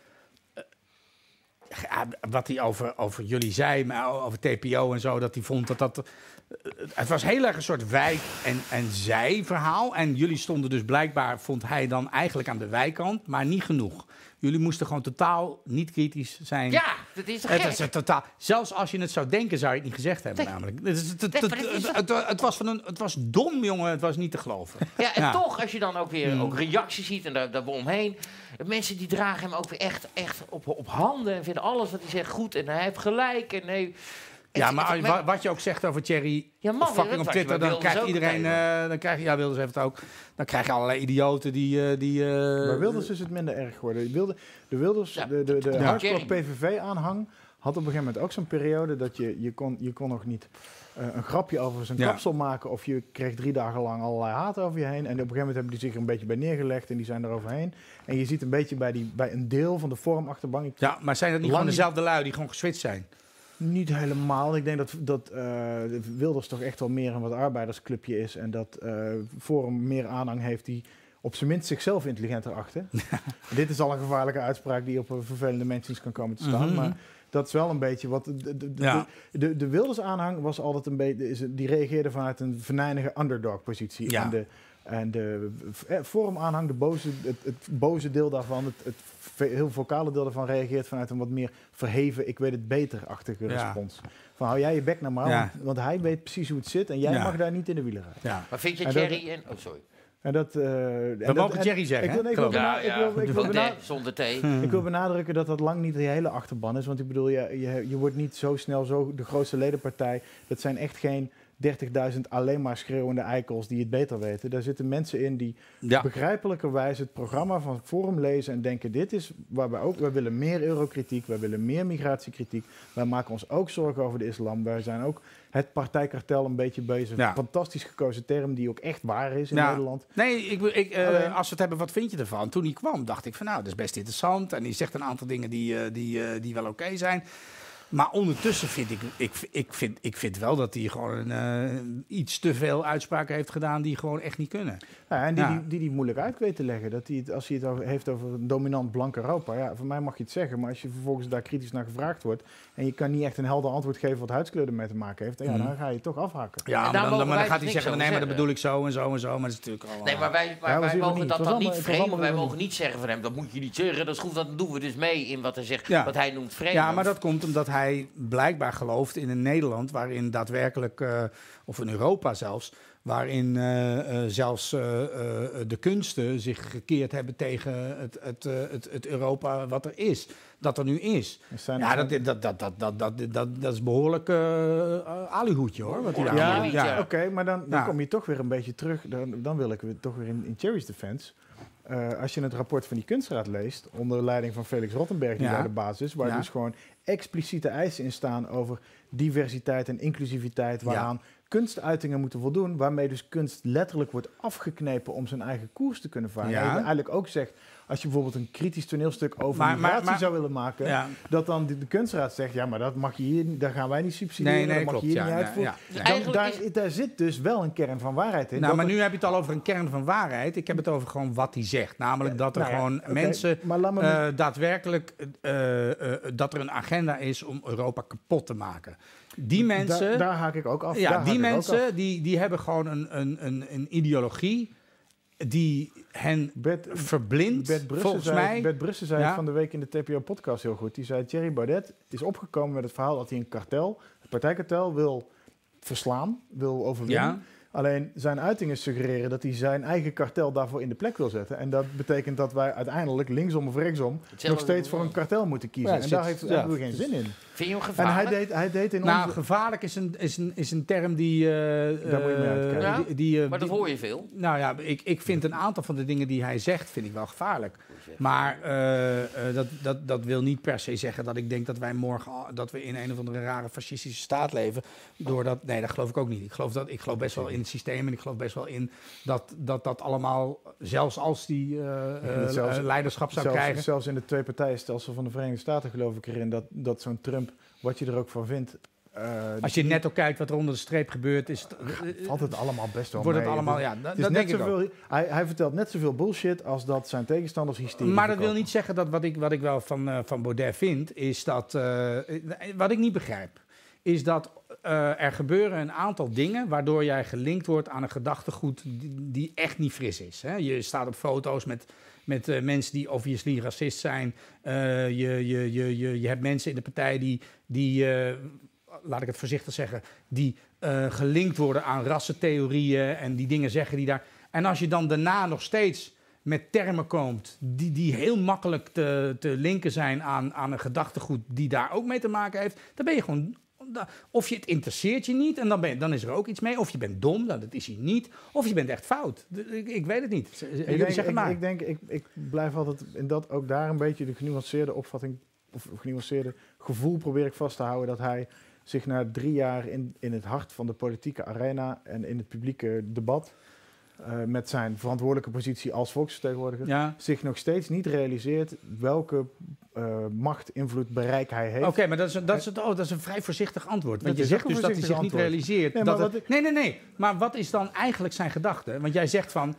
wat hij over, over jullie zei, maar over TPO en zo, dat hij vond dat dat. eh, Het was heel erg een soort wij- en, en zij-verhaal. En jullie stonden dus blijkbaar, vond hij dan eigenlijk aan de wijkant, maar niet genoeg. Jullie moesten gewoon totaal niet kritisch zijn. ja, dat is Het is totaal. Zelfs als je het zou denken, zou je het niet gezegd hebben, namelijk. Het, was van een, het was dom, jongen. Het was niet te geloven. Ja, en Ja. toch, als je dan ook weer Mm. ook reacties ziet en daar, daar omheen. Mensen die dragen hem ook weer echt, echt op, op handen en vinden alles wat hij zegt goed. En hij heeft gelijk. En nee, Ja, Het- maar het- wat je ook zegt over Thierry Ja, man, fucking op Twitter, dan krijgt iedereen, eh, dan krijg je, ja, Wilders heeft het ook, dan krijg je allerlei idioten die, eh, die eh, Bij Wilders is het minder erg geworden. Wilde, de Wilders, Ja, de, de, de ja. hardcore Thierry. PVV-aanhang had op een gegeven moment ook zo'n periode dat je, je, kon, je kon nog niet eh, een grapje over zijn Ja. kapsel maken of je kreeg drie dagen lang allerlei haat over je heen. En op een gegeven moment hebben die zich er een beetje bij neergelegd en die zijn er overheen. En je ziet een beetje bij, die, bij een deel van de vormachterbank, ja, maar zijn dat niet gewoon dezelfde lui die gewoon geswitcht zijn? Niet helemaal. Ik denk dat, dat eh, Wilders toch echt wel meer een wat arbeidersclubje is. En dat eh Forum meer aanhang heeft die op zijn minst zichzelf intelligenter achten. Dit is al een gevaarlijke uitspraak die op een vervelende mensen kan komen te staan. Mhm. Maar dat is wel een beetje wat... De, de, de, Ja. de, de, de Wilders aanhang was altijd een beetje... Die reageerde vanuit een venijnige underdog positie. Ja. En de, en de eh, Forum aanhang, de boze, het, het boze deel daarvan, het, het heel vocale deel daarvan reageert vanuit een wat meer verheven, ik weet het beter-achtige Ja. respons. Van hou jij je bek naar maar, Ja. want, want hij weet precies hoe het zit en jij Ja. mag daar niet in de wielen rijden. Ja. maar vind je En dat- Thierry en... Oh, sorry. En dat, eh, en We mogen en- Thierry zeggen, ik wil- ik ik. ik de- zonder thee. ik wil benadrukken dat dat lang niet de hele achterban is. Want ik bedoel, je, je, je wordt niet zo snel zo de grootste ledenpartij. Dat zijn echt geen 30.000 alleen maar schreeuwende eikels die het beter weten. Daar zitten mensen in die Ja. begrijpelijkerwijs het programma van Forum lezen en denken: dit is waar we ook, wij willen meer eurokritiek, wij willen meer migratiekritiek. Wij maken ons ook zorgen over de islam. Wij zijn ook het partijkartel een beetje bezig. Ja. Fantastisch gekozen term die ook echt waar is in Ja. Nederland. Nee, ik, ik, eh, Alleen- als we het hebben, wat vind je ervan? Toen hij kwam, dacht ik van nou, dat is best interessant. En die zegt een aantal dingen die, eh, die, eh, die wel oké zijn. Maar ondertussen vind ik, ik, ik, vind, ik vind wel dat hij gewoon eh, iets te veel uitspraken heeft gedaan die gewoon echt niet kunnen. Ja, en die, Ja. die, die die moeilijk uit weet te leggen. Dat hij het, als hij het over, heeft over een dominant blank Europa, ja, voor mij mag je het zeggen. Maar als je vervolgens daar kritisch naar gevraagd wordt en je kan niet echt een helder antwoord geven wat huidskleur ermee te maken heeft, ja, Mhm. dan ga je toch afhaken. Ja, maar dan, mogen dan, maar dan wij gaat dus hij niks zeggen, nee, maar dat bedoel ik zo en zo en zo. Maar dat is natuurlijk allemaal... Nee, maar wij, Ja, wij, wij mogen niet. dat dan niet allemaal- vreemd. Wij mogen niet zeggen van hem, dat moet je niet zeggen. Dat is goed, dat doen we dus mee in wat hij zegt, Ja. wat hij noemt vreemd. Ja, maar dat komt omdat hij blijkbaar gelooft in een Nederland waarin daadwerkelijk, eh, of in Europa zelfs, waarin eh, eh, zelfs de kunsten zich gekeerd hebben tegen het, het, het, het Europa wat er is, dat er nu is. Er Ja, dat, dat, dat, dat, dat, dat, dat, dat is behoorlijk aluhoedje hoor. Wat Ja, doet. ja. Oké, maar dan, dan Ja. kom je toch weer een beetje terug. Dan, dan wil ik weer toch weer in, in Cherry's defense. Eh, als je het rapport van die kunstraad leest, onder leiding van Felix Rottenberg, die Ja. daar de basis is, waar Ja. dus gewoon expliciete eisen in staan over diversiteit en inclusiviteit, waaraan kunstuitingen moeten voldoen, waarmee dus kunst letterlijk wordt afgeknepen om zijn eigen koers te kunnen varen. En je eigenlijk ook zegt, als je bijvoorbeeld een kritisch toneelstuk over Maar- migratie maar- zou willen maken, Ja. dat dan de, de kunstraad zegt, ja, maar dat mag je hier, daar gaan wij niet subsidiëren, Nee, nee, dat mag klopt. je hier Ja, niet ja, uitvoeren. ja, ja. Dan- Eigenlijk daar, is- daar zit dus wel een kern van waarheid in. Nou, maar er- nu heb je het al over een kern van waarheid. Ik heb het over gewoon wat hij zegt. Namelijk dat er Nou gewoon mensen maar laat me eh, daadwerkelijk eh, eh, dat er een agenda is om Europa kapot te maken. Die mensen, Daar, daar haak ik ook af. Ja, die mensen die, die hebben gewoon een, een, een, een ideologie die hen Bert, verblindt, Bert Brussen volgens zei, mij. Bert Brussen zei Ja. van de week in de TPO-podcast heel goed. Die zei, Thierry Baudet is opgekomen met het verhaal dat hij een kartel, het partijkartel, wil verslaan, wil overwinnen. Ja. Alleen zijn uitingen suggereren dat hij zijn eigen kartel daarvoor in de plek wil zetten. En dat betekent dat wij uiteindelijk linksom of rechtsom nog steeds voor een kartel moeten kiezen. Ja, en zit- daar heeft, we geen zin in. Vind je hem En hij gevaarlijk? deed, hij deed in Nou, onze... gevaarlijk is een, is een, is een term die... eh, Daar moet je mee eh, uitkijken. Ja, die, die, eh, maar dat die- hoor je veel. Nou ja, ik, ik vind een aantal van de dingen die hij zegt, vind ik wel gevaarlijk. Maar eh, eh, dat, dat, dat wil niet per se zeggen dat ik denk dat wij morgen dat we in een of andere rare fascistische staat leven. Doordat, nee, dat geloof ik ook niet. Ik geloof, dat, ik geloof best wel in het systeem en ik geloof best wel in dat dat, dat allemaal, zelfs als die eh, eh, zelfs- eh, leiderschap zou zelfs, krijgen. zelfs in het twee partijenstelsel van de Verenigde Staten geloof ik erin dat, dat zo'n Trump, wat je er ook van vindt, eh, Als je netto kijkt wat er onder de streep gebeurt, is het, eh, valt het allemaal best wel wordt het mee. allemaal, Het- ja, dat, het is dat net denk ik ook. zoveel, hij, hij vertelt net zoveel bullshit als dat zijn tegenstanders hysterie Maar dat wil niet zeggen dat wat ik, wat ik wel van, eh, van Baudet vind, is dat. eh, wat ik niet begrijp, is dat eh, er gebeuren een aantal dingen waardoor jij gelinkt wordt aan een gedachtegoed die, die echt niet fris is. Hè? Je staat op foto's met, met eh, mensen die obviously racist zijn. Eh, je, je, je, je, je hebt mensen in de partij die. die eh, Laat ik het voorzichtig zeggen, die eh, gelinkt worden aan rassentheorieën en die dingen zeggen die daar. En als je dan daarna nog steeds met termen komt die, die heel makkelijk te, te linken zijn aan, aan een gedachtegoed die daar ook mee te maken heeft, dan ben je gewoon. Of je het interesseert je niet en dan, ben dan is er ook iets mee. Of je bent dom, nou, dat is hij niet. Of je bent echt fout. Ik, ik weet het niet. Ik Jullie denk, zeggen ik, maar. ik denk, ik, ik blijf altijd in dat ook daar een beetje de genuanceerde opvatting, of genuanceerde gevoel probeer ik vast te houden dat hij zich na drie jaar in, in het hart van de politieke arena en in het publieke debat, eh, met zijn verantwoordelijke positie als volksvertegenwoordiger, ja. zich nog steeds niet realiseert welke eh, macht, invloed, bereik hij heeft. Oké, maar dat is, een- dat, is het, oh, dat is een vrij voorzichtig antwoord. Want Dat je is zegt dus dat hij zich niet realiseert. Nee, dat het- ik- nee, nee, nee. Maar wat is dan eigenlijk zijn gedachte? Want jij zegt van...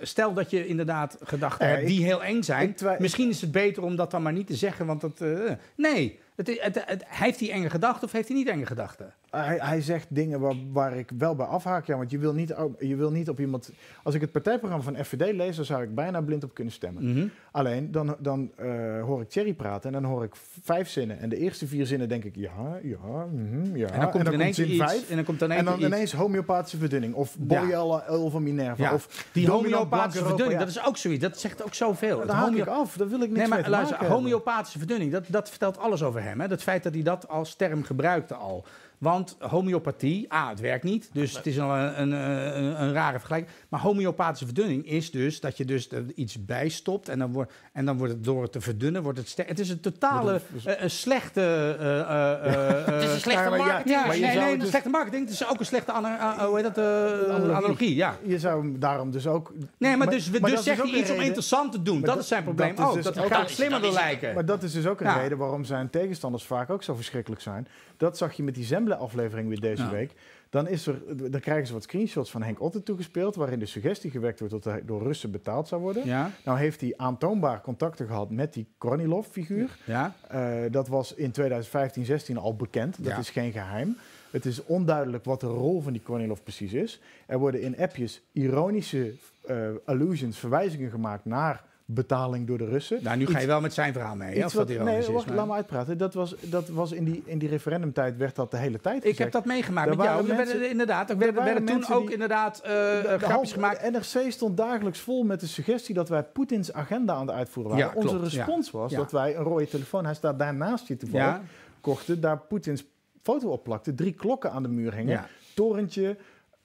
Stel dat je inderdaad gedachten Ja, hebt ik- die heel eng zijn. Misschien is het beter om dat dan maar niet te zeggen. Want dat, eh, nee, het, het, het- heeft hij enge gedachten of heeft hij niet enge gedachten? Hij, hij zegt dingen waar, waar ik wel bij afhaak. Ja, want je wil, niet, je wil niet op iemand. Als ik het partijprogramma van FVD lees, dan zou ik bijna blind op kunnen stemmen. Mhm. Alleen dan, dan eh, hoor ik Thierry praten en dan hoor ik vijf zinnen. En de eerste vier zinnen denk ik ja, ja, mhm, ja. En dan komt er ineens zin iets. vijf. En dan komt er ineens En dan ineens homeopathische verdunning. Of Borealle uil van Minerva. Ja. Of die homeopathische verdunning, ja. dat is ook zoiets. Dat zegt ook zoveel. Daar haak homeo- ik af. Daar wil ik niks Nee, mee maar luister, hebben. homeopathische verdunning, dat, dat vertelt alles over hem. Hè? Dat feit dat hij dat als term gebruikte al. Want homeopathie, A, het werkt niet. Dus het is al een, een, een, een rare vergelijking. Maar homeopathische verdunning is dus dat je dus er iets bijstopt. En dan, wordt en dan wordt het door het te verdunnen, wordt het. Het is een totale eh, een slechte... eh, eh, Het is een slechte ja, marketing. ja, nee, dus- slechte marketing. Het is ook een slechte hoe heet dat, Analogie. analogie. Ja. Je zou hem daarom dus ook... Nee, maar, dus, maar dus dat een iets om interessant te doen. Dat, dat- is zijn probleem dat ook. dus dat Dan gaat slimmer lijken. Maar dat is dus ook een reden waarom zijn tegenstanders vaak ook zo verschrikkelijk zijn. Dat zag je met die Zembla-aflevering weer deze Ja. week. Dan, is er, dan krijgen ze wat screenshots van Henk Otten toegespeeld... waarin de suggestie gewekt wordt dat hij door Russen betaald zou worden. Ja, Nou heeft hij aantoonbaar contacten gehad met die Kornilov-figuur. ja. Eh, dat was in 2015, 16 al bekend. Dat is geen geheim. Het is onduidelijk wat de rol van die Kornilov precies is. Er worden in appjes ironische eh, allusions, verwijzingen gemaakt naar betaling door de Russen. Nou, nu ga Iets- je wel met zijn verhaal mee. Iets dat wat, nee, is, wacht, maar- laat me uitpraten. Dat was, dat was in, die, in die referendumtijd werd dat de hele tijd Ik gezegd. heb dat meegemaakt met jou. mensen- inderdaad, er er werden, toen ook die- inderdaad eh, De- de grapjes gemaakt. de NRC stond dagelijks vol met de suggestie dat wij Poetins agenda aan het uitvoeren waren. Ja, klopt, Onze ja. respons was Ja. dat wij een rode telefoon, hij staat daarnaast je toevallig, Ja, kochten, daar Poetins foto op plakte, drie klokken aan de muur hingen, torentje,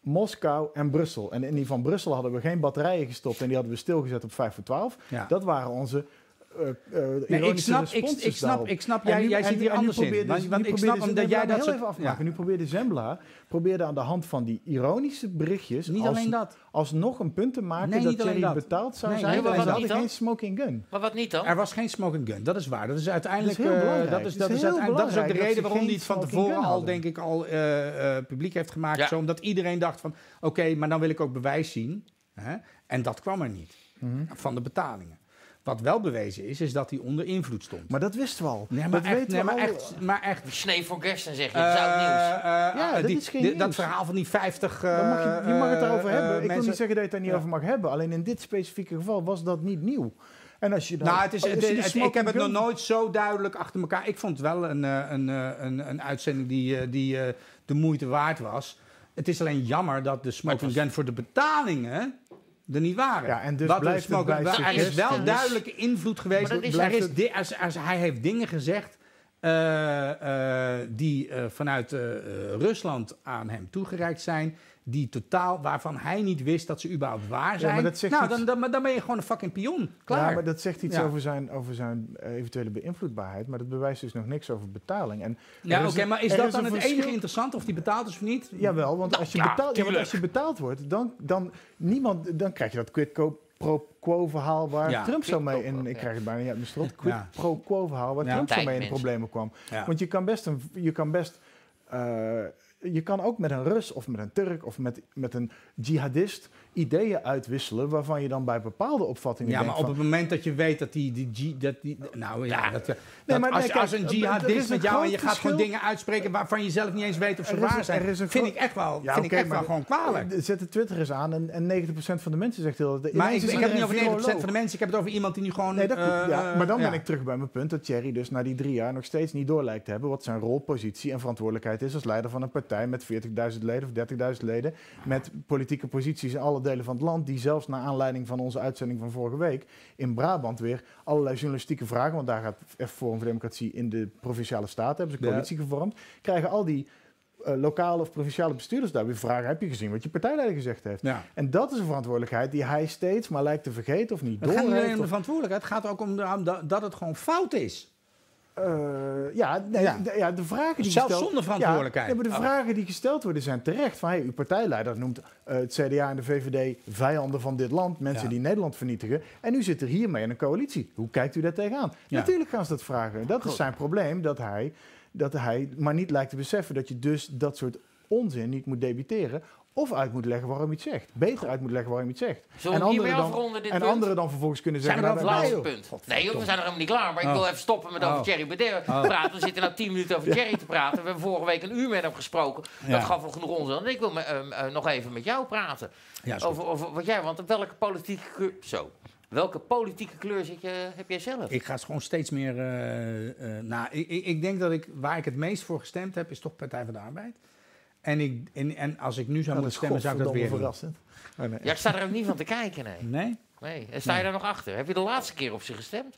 Moskou en Brussel. En in die van Brussel hadden we geen batterijen gestopt en die hadden we stilgezet op 5 voor 12. ja. Dat waren onze uh, Nee, ik snap, ik, ik snap, ik snap jij, nu- jij nu- hier anders in. Want, ik snap omdat jij dat heel even afmaken. Nu probeerde Zembla probeerde aan de hand van die ironische berichtjes Niet als, alleen dat. alsnog een punt te maken Nee, dat niet Thierry dat. betaald zou Nee, zijn. nee, maar hadden geen smoking gun. Maar wat niet dan? Er was geen smoking gun, dat is waar. Dat is uiteindelijk, Dat is heel eh, belangrijk. dat is, dat is is, heel uiteindelijk- dat is ook de reden dat waarom hij het van tevoren al, denk ik, al eh, eh, publiek heeft gemaakt. Omdat iedereen dacht van, oké, maar dan wil ik ook bewijs zien. Hè? En dat kwam er niet, Mhm. van de betalingen. Wat wel bewezen is, is dat hij onder invloed stond. Maar dat wisten we al. Nee, maar dat echt, weten nee, we maar al. echt, maar echt Snee voor Gersten zeg je, het is oud nieuws. Eh, eh, Ja, dat die- is geen die- Dat nieuws. verhaal van die 50. Dan mag je, je mag het daarover eh, hebben. eh, ik wil niet zeggen dat je het daar niet Ja. over mag hebben. Alleen in dit specifieke geval was dat niet nieuw. En als je dan, Nou, het is, je het- ik heb het nog nooit zo duidelijk achter elkaar. Ik vond het wel een, eh, een, eh, een, een uitzending die, eh, die eh, de moeite waard was. Het is alleen jammer dat de smoking was- gun voor de betalingen er niet waren. Ja, en dus Wat blijft het smoking- bij wel- Er is wel duidelijke invloed geweest. Maar dat is- er is hij heeft dingen gezegd eh, eh, die eh, vanuit Rusland aan hem toegereikt zijn. Die totaal, waarvan hij niet wist dat ze überhaupt waar zijn. maar dat zegt nou, iets- dan, dan, maar dan ben je gewoon een fucking pion. Klaar. Ja, maar dat zegt iets Ja. over zijn, over zijn eh, eventuele beïnvloedbaarheid. Maar dat bewijst dus nog niks over betaling. En Ja, oké, maar is dat dan het verschil- enige interessant of die betaald is of niet? Jawel, want, als je, ja, betaald, ja, want als je betaald wordt, dan, dan, niemand, dan krijg je dat quid pro quo verhaal waar Ja. Trump zo mee in. Ik ja. krijg het bijna niet uit mijn strot. Quid Ja. pro quo verhaal waar Ja. Trump zo mee in de problemen kwam. Ja. Want je kan best een, je kan best, eh, je kan ook met een Rus of met een Turk of met, met een jihadist ideeën uitwisselen waarvan je dan bij bepaalde opvattingen Ja, maar denkt op van, het moment dat je weet dat die, die, G- dat die nou ja, dat, dat maar als, nee, kijk, als een is jihadist met jou en je gaat gewoon dingen uitspreken waarvan je zelf niet eens weet of ze een- waar zijn, vind groot- ik echt wel, Ja, vind ik echt maar wel gewoon kwalijk. Eh, Zet de Twitter eens aan en, en 90% van de mensen zegt heel... Maar ik, ik heb het niet over iedereen 90% van de mensen, ik heb het over iemand die nu gewoon... Nee, dat eh, ja, eh, maar dan ja. ben ik terug bij mijn punt dat Thierry dus na die drie jaar nog steeds niet door lijkt te hebben wat zijn rol, positie en verantwoordelijkheid is als leider van een partij met 40.000 leden of 30.000 leden, met politieke posities in alle delen van het land, die zelfs naar aanleiding van onze uitzending van vorige week in Brabant weer allerlei journalistieke vragen, want daar gaat Forum voor Democratie in de provinciale staten, hebben ze een Ja. coalitie gevormd, krijgen al die eh, lokale of provinciale bestuurders daar weer vragen, heb je gezien wat je partijleider gezegd heeft? Ja. En dat is een verantwoordelijkheid die hij steeds maar lijkt te vergeten of niet Het gaat niet alleen om de verantwoordelijkheid, het gaat ook om dat het gewoon fout is. Eh, ja, nee, Ja. De, ja, de vragen die Zelfs gesteld... zonder verantwoordelijkheid. Ja, nee, maar de Oh. vragen die gesteld worden zijn terecht. Van, hey, uw partijleider noemt eh, het CDA en de VVD vijanden van dit land. Mensen Ja. die Nederland vernietigen. En u zit er hiermee in een coalitie. Hoe kijkt u daar tegenaan? Natuurlijk gaan ze dat vragen. Dat is zijn probleem, dat hij, dat hij maar niet lijkt te beseffen... dat je dus dat soort onzin niet moet debiteren... of uit moet leggen waarom je het zegt. Beter uit moet leggen waarom je het zegt. Zullen we en anderen dan, dit en punt? anderen dan vervolgens kunnen Zijn zeggen... we nou, Laatste Nee, punt. Nee, joh, we zijn nog helemaal niet klaar. Maar ik Oh. wil even stoppen met over Oh. Thierry Baudet Oh. praten. We zitten nou tien minuten over Thierry te praten. We hebben vorige week een uur met hem gesproken. Ja. Dat gaf al genoeg onzin. En ik wil me, ehm, eh, nog even met jou praten. Ja, over, over wat jij, want welke politieke kleur... Zo. Welke politieke kleur zit je, heb jij zelf? Ik ga gewoon steeds meer. eh, eh, nou, ik, ik, ik denk dat ik waar ik het meest voor gestemd heb, is toch Partij van de Arbeid. En, ik, en, en als ik nu zou Dat moeten is stemmen, zou ik dat weer doen. verrassend. Oh, nee. Ja, ik sta er ook niet van te kijken, nee. Nee? nee. En sta je daar nog achter? Heb je de laatste keer op ze gestemd?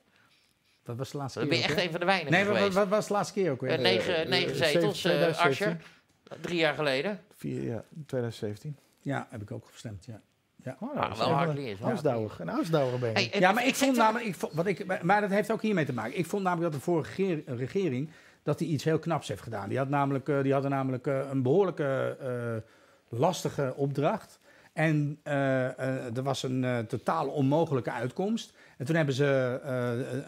Wat was de laatste Dan keer? ben je echt een van de weinigen Nee, wat, geweest. wat was de laatste keer ook weer? Eh, negen, eh, negen zeven- zetels, eh 2017. Asscher. Drie jaar geleden. Vier, ja, 2017. Ja, heb ik ook gestemd, ja. Oh, Ah, dat is wel hard leer, ja. Ausdauer. Een Ausdauer ben je. Hey, Ja, maar ik vond namelijk, ik vond, wat ik, maar dat heeft ook hiermee te maken. Ik vond namelijk dat de vorige regering dat die iets heel knaps heeft gedaan. Die, had namelijk, eh, die hadden namelijk eh, een behoorlijke eh, lastige opdracht. En er was een eh, totaal onmogelijke uitkomst. En toen hebben ze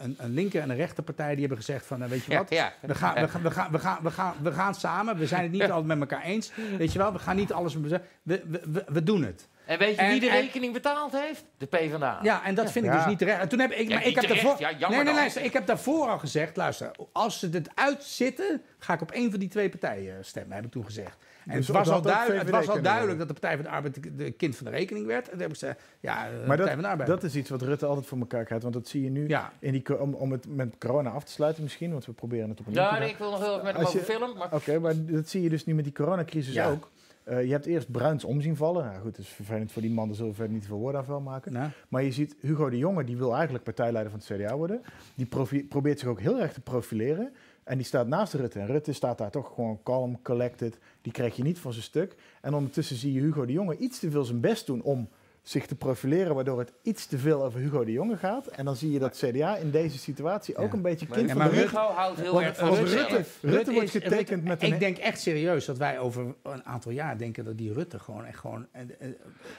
een, een linker en een rechterpartij die hebben gezegd van, weet je Ja, wat, ja. we gaan, we, gaan, we, gaan, we, gaan, we, gaan, we gaan samen. We zijn het niet altijd met elkaar eens. Weet je wel, we gaan niet alles... We, we, we, we doen het. En weet je En- wie de en- rekening betaald heeft? De PvdA. Ja, en dat vind ik Ja. dus niet terecht. En toen heb ik, Ja, maar ik heb daarvoor, ja, jammer nee, nee, luister, ik heb daarvoor al gezegd, luister, als ze het uitzitten, ga ik op één van die twee partijen stemmen, heb ik toen gezegd. En Dus het, was al, duidelijk, het was al duidelijk dat de Partij van de Arbeid de, de kind van de rekening werd. En toen heb ik gezegd, ja, eh, Maar Partij dat, van de Arbeid. dat is iets wat Rutte altijd voor elkaar krijgt. Want dat zie je nu, ja, in die, om, om het met corona af te sluiten misschien. Want we proberen het op een Ja, nee, ik wil nog heel even met hem je- over film. Maar Oké, maar dat zie je dus nu met die coronacrisis Ja. ook. Eh, je hebt eerst Bruins omzien vallen. Nou goed, dat is vervelend voor die man, daar zullen we verder niet veel woorden aan vuil maken. Maar je ziet Hugo de Jonge, die wil eigenlijk partijleider van het CDA worden. Die probeert zich ook heel erg te profileren. En die staat naast Rutte. En Rutte staat daar toch gewoon calm, collected. Die krijg je niet van zijn stuk. En ondertussen zie je Hugo de Jonge iets te veel zijn best doen om zich te profileren, waardoor het iets te veel over Hugo de Jonge gaat. En dan zie je dat CDA in deze situatie ook Ja. een beetje Maar- kind maar rug. Hugo houdt heel erg van Rutte. Rutte- wordt getekend Rutte- met een- Ik denk echt serieus dat wij over een aantal jaar denken dat die Rutte gewoon echt gewoon eh, eh,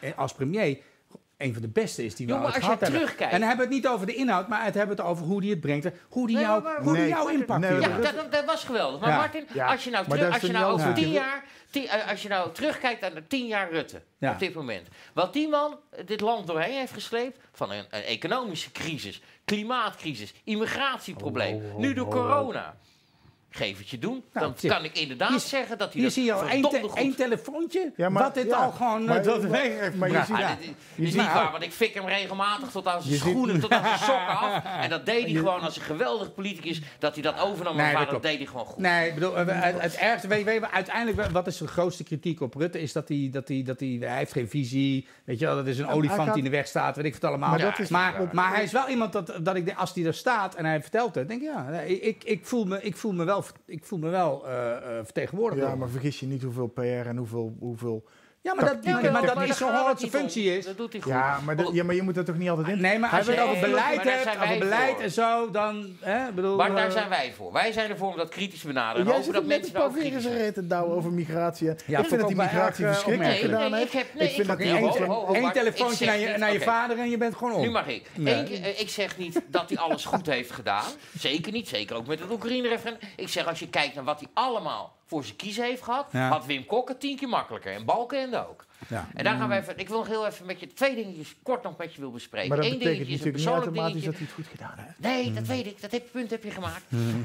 eh, als premier een van de beste is die we ooit als je gehad hebben. terugkijkt- En dan hebben we het niet over de inhoud, maar het hebben we het over hoe die het brengt. Hoe die Nee, jou, maar- die impact Nee, heeft. Ja, dat, dat- was geweldig. Maar Ja. Martin, Ja. als je nou, terug, als je nou over tien jaar, tien- eh, als je nou terugkijkt naar de tien jaar Rutte Ja. op dit moment, wat die man dit land doorheen heeft gesleept van een, een economische crisis, klimaatcrisis, immigratieprobleem, Oh, oh, oh, nu door oh, corona. Geef het je doen, Nou, dan kan ik inderdaad Hier- zeggen dat hij Hier dat zie je al één, te- één telefoontje, Ja, maar- wat dit ja, al gewoon maar- eh, maar- weg heeft maar je gebracht. ziet- Ja. dit is- ziet- niet waar, want ik fik hem regelmatig tot aan zijn ziet- schoenen, tot aan zijn sokken af. En dat deed hij gewoon als een geweldig politicus, dat hij dat overnam. Nee, Nee, dat dat, deed hij gewoon goed. Nee, ik bedoel, eh, het, het ergste, weet, weet je, uiteindelijk, wat is de grootste kritiek op Rutte, is dat hij, dat hij, dat hij, hij heeft geen visie, weet je wel, dat is een olifant gaat- die in de weg staat, weet ik het allemaal. Maar Maar, dat is- maar, maar hij is wel iemand dat, dat ik, als hij er staat en hij vertelt het, denk ik, ja, ik, ik, voel, me, ik voel me wel, ik voel me wel eh, eh, vertegenwoordigd. Ja, maar vergis je niet hoeveel PR en hoeveel... hoeveel ja, maar dat, maar, maar dat is zo hoort het zijn functie is. Dat doet hij goed. ja, maar, dat- ja, maar je moet er toch niet altijd in... Nee, maar als je het over Nee, beleid hebt, over beleid voor. en zo, dan, hè, bedoel... Maar daar eh, zijn wij voor. Wij zijn ervoor om dat kritisch te benaderen. En Jij zit dat mensen een daar paar ook vingers kritisch zijn. te douwen over migratie. Ja, ik vind dat die migratie verschrikkelijk Nee, gedaan nee, heeft. ik heb... Nee, Ik vind dat één- ho, ho, Eén telefoontje naar je, naar je vader en je bent gewoon om. Nu mag ik. Eh, ik zeg niet dat hij alles goed heeft gedaan. Zeker niet. Zeker ook met het Oekraïne-referendum. Ik zeg, als je kijkt naar wat hij allemaal voor zijn kiezen heeft gehad... Ja. had Wim Kok het tien keer makkelijker. En Balkenende ook. Ja. En daar gaan we even... Ik wil nog heel even met je twee dingetjes kort nog met je wil bespreken. Maar dat Eén betekent dingetje is een natuurlijk niet persoonlijk automatisch dingetje. dat hij het goed gedaan heeft. Nee, dat weet ik. Dat heb, punt heb je gemaakt. Mhm.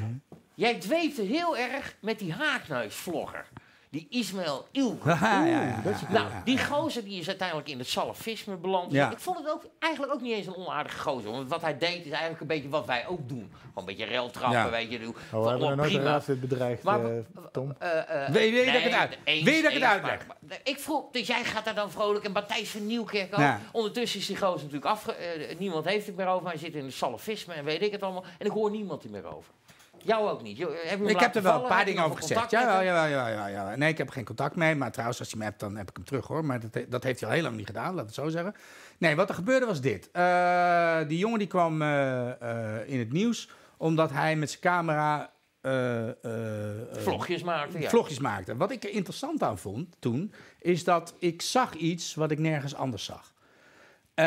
Jij dweepte heel erg met die haakneusvlogger. Die Ismail Ilko. Ja, ja, ja. Dat is Nou, die gozer die is uiteindelijk in het salafisme beland. Ja. Ik vond het ook eigenlijk ook niet eens een onaardige gozer. Want wat hij deed is eigenlijk een beetje wat wij ook doen. Gewoon een beetje reltrappen, Ja. weet je. doe- Oh, we hebben nooit een prima. bedreigd, Maar- eh, Tom. Eh, eh, Weet- weet dat ik het uit- eens- weet dat ik het uitleg? maar- maar- Ik vroeg, dus jij gaat daar dan vrolijk en Matthijs van Nieuwkerk ook. Ja. Ondertussen is die gozer natuurlijk afge... eh, niemand heeft het meer over. Hij zit in het salafisme en weet ik het allemaal. En ik hoor niemand er meer over. Jou ook niet. Heb hem Ik heb er wel een paar dingen over gezegd. Ja, ja, ja, ja, ja, ja. Nee, ik heb geen contact mee. Maar trouwens, als hij me hebt, dan heb ik hem terug hoor. Maar dat, dat heeft hij al heel lang niet gedaan, laat het zo zeggen. Nee, wat er gebeurde was dit. Eh, die jongen die kwam eh, eh, in het nieuws omdat hij met zijn camera... eh, eh, eh, Vlogjes maakte, ja. vlogjes maakte. Wat ik er interessant aan vond toen, is dat ik zag iets wat ik nergens anders zag. Eh,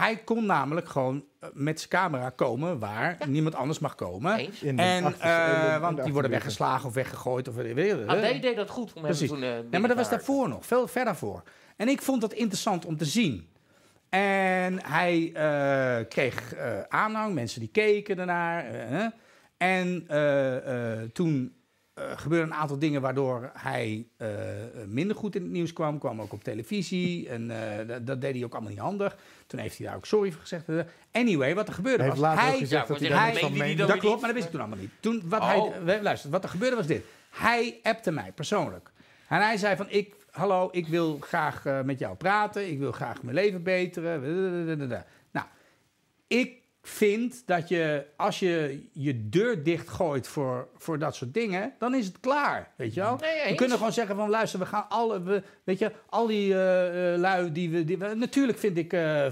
hij kon namelijk gewoon eh, met zijn camera komen waar niemand anders mag komen. Eens. En, eh, want die worden weggeslagen of weggegooid. Of weet je, AD deed dat goed om hem Precies. toen... eh, Nee, maar dat was daarvoor nog, veel verder voor. En ik vond dat interessant om te zien. En hij eh, kreeg eh, aanhang, mensen die keken ernaar. eh, hè. en eh, eh, toen eh, gebeurden een aantal dingen waardoor hij eh, minder goed in het nieuws kwam. Kwam ook op televisie en eh, dat, dat deed hij ook allemaal niet handig. Toen heeft hij daar ook sorry voor gezegd. Anyway, wat er gebeurde Hij was... later hij, gezegd ja, dat hij dat klopt, maar dat wist ik toen allemaal niet. Toen, wat, Oh. hij, we- luister, wat er gebeurde was dit. Hij appte mij persoonlijk. En hij zei van, ik, hallo, ik wil graag eh, met jou praten. Ik wil graag mijn leven beteren. Nou, ik vind dat je, als je je deur dichtgooit voor, voor dat soort dingen, dan is het klaar. Weet je wel? Nee, we kunnen gewoon zeggen van, luister, we gaan alle, we, weet je, al die eh, eh, lui die we, die we, natuurlijk vind ik eh,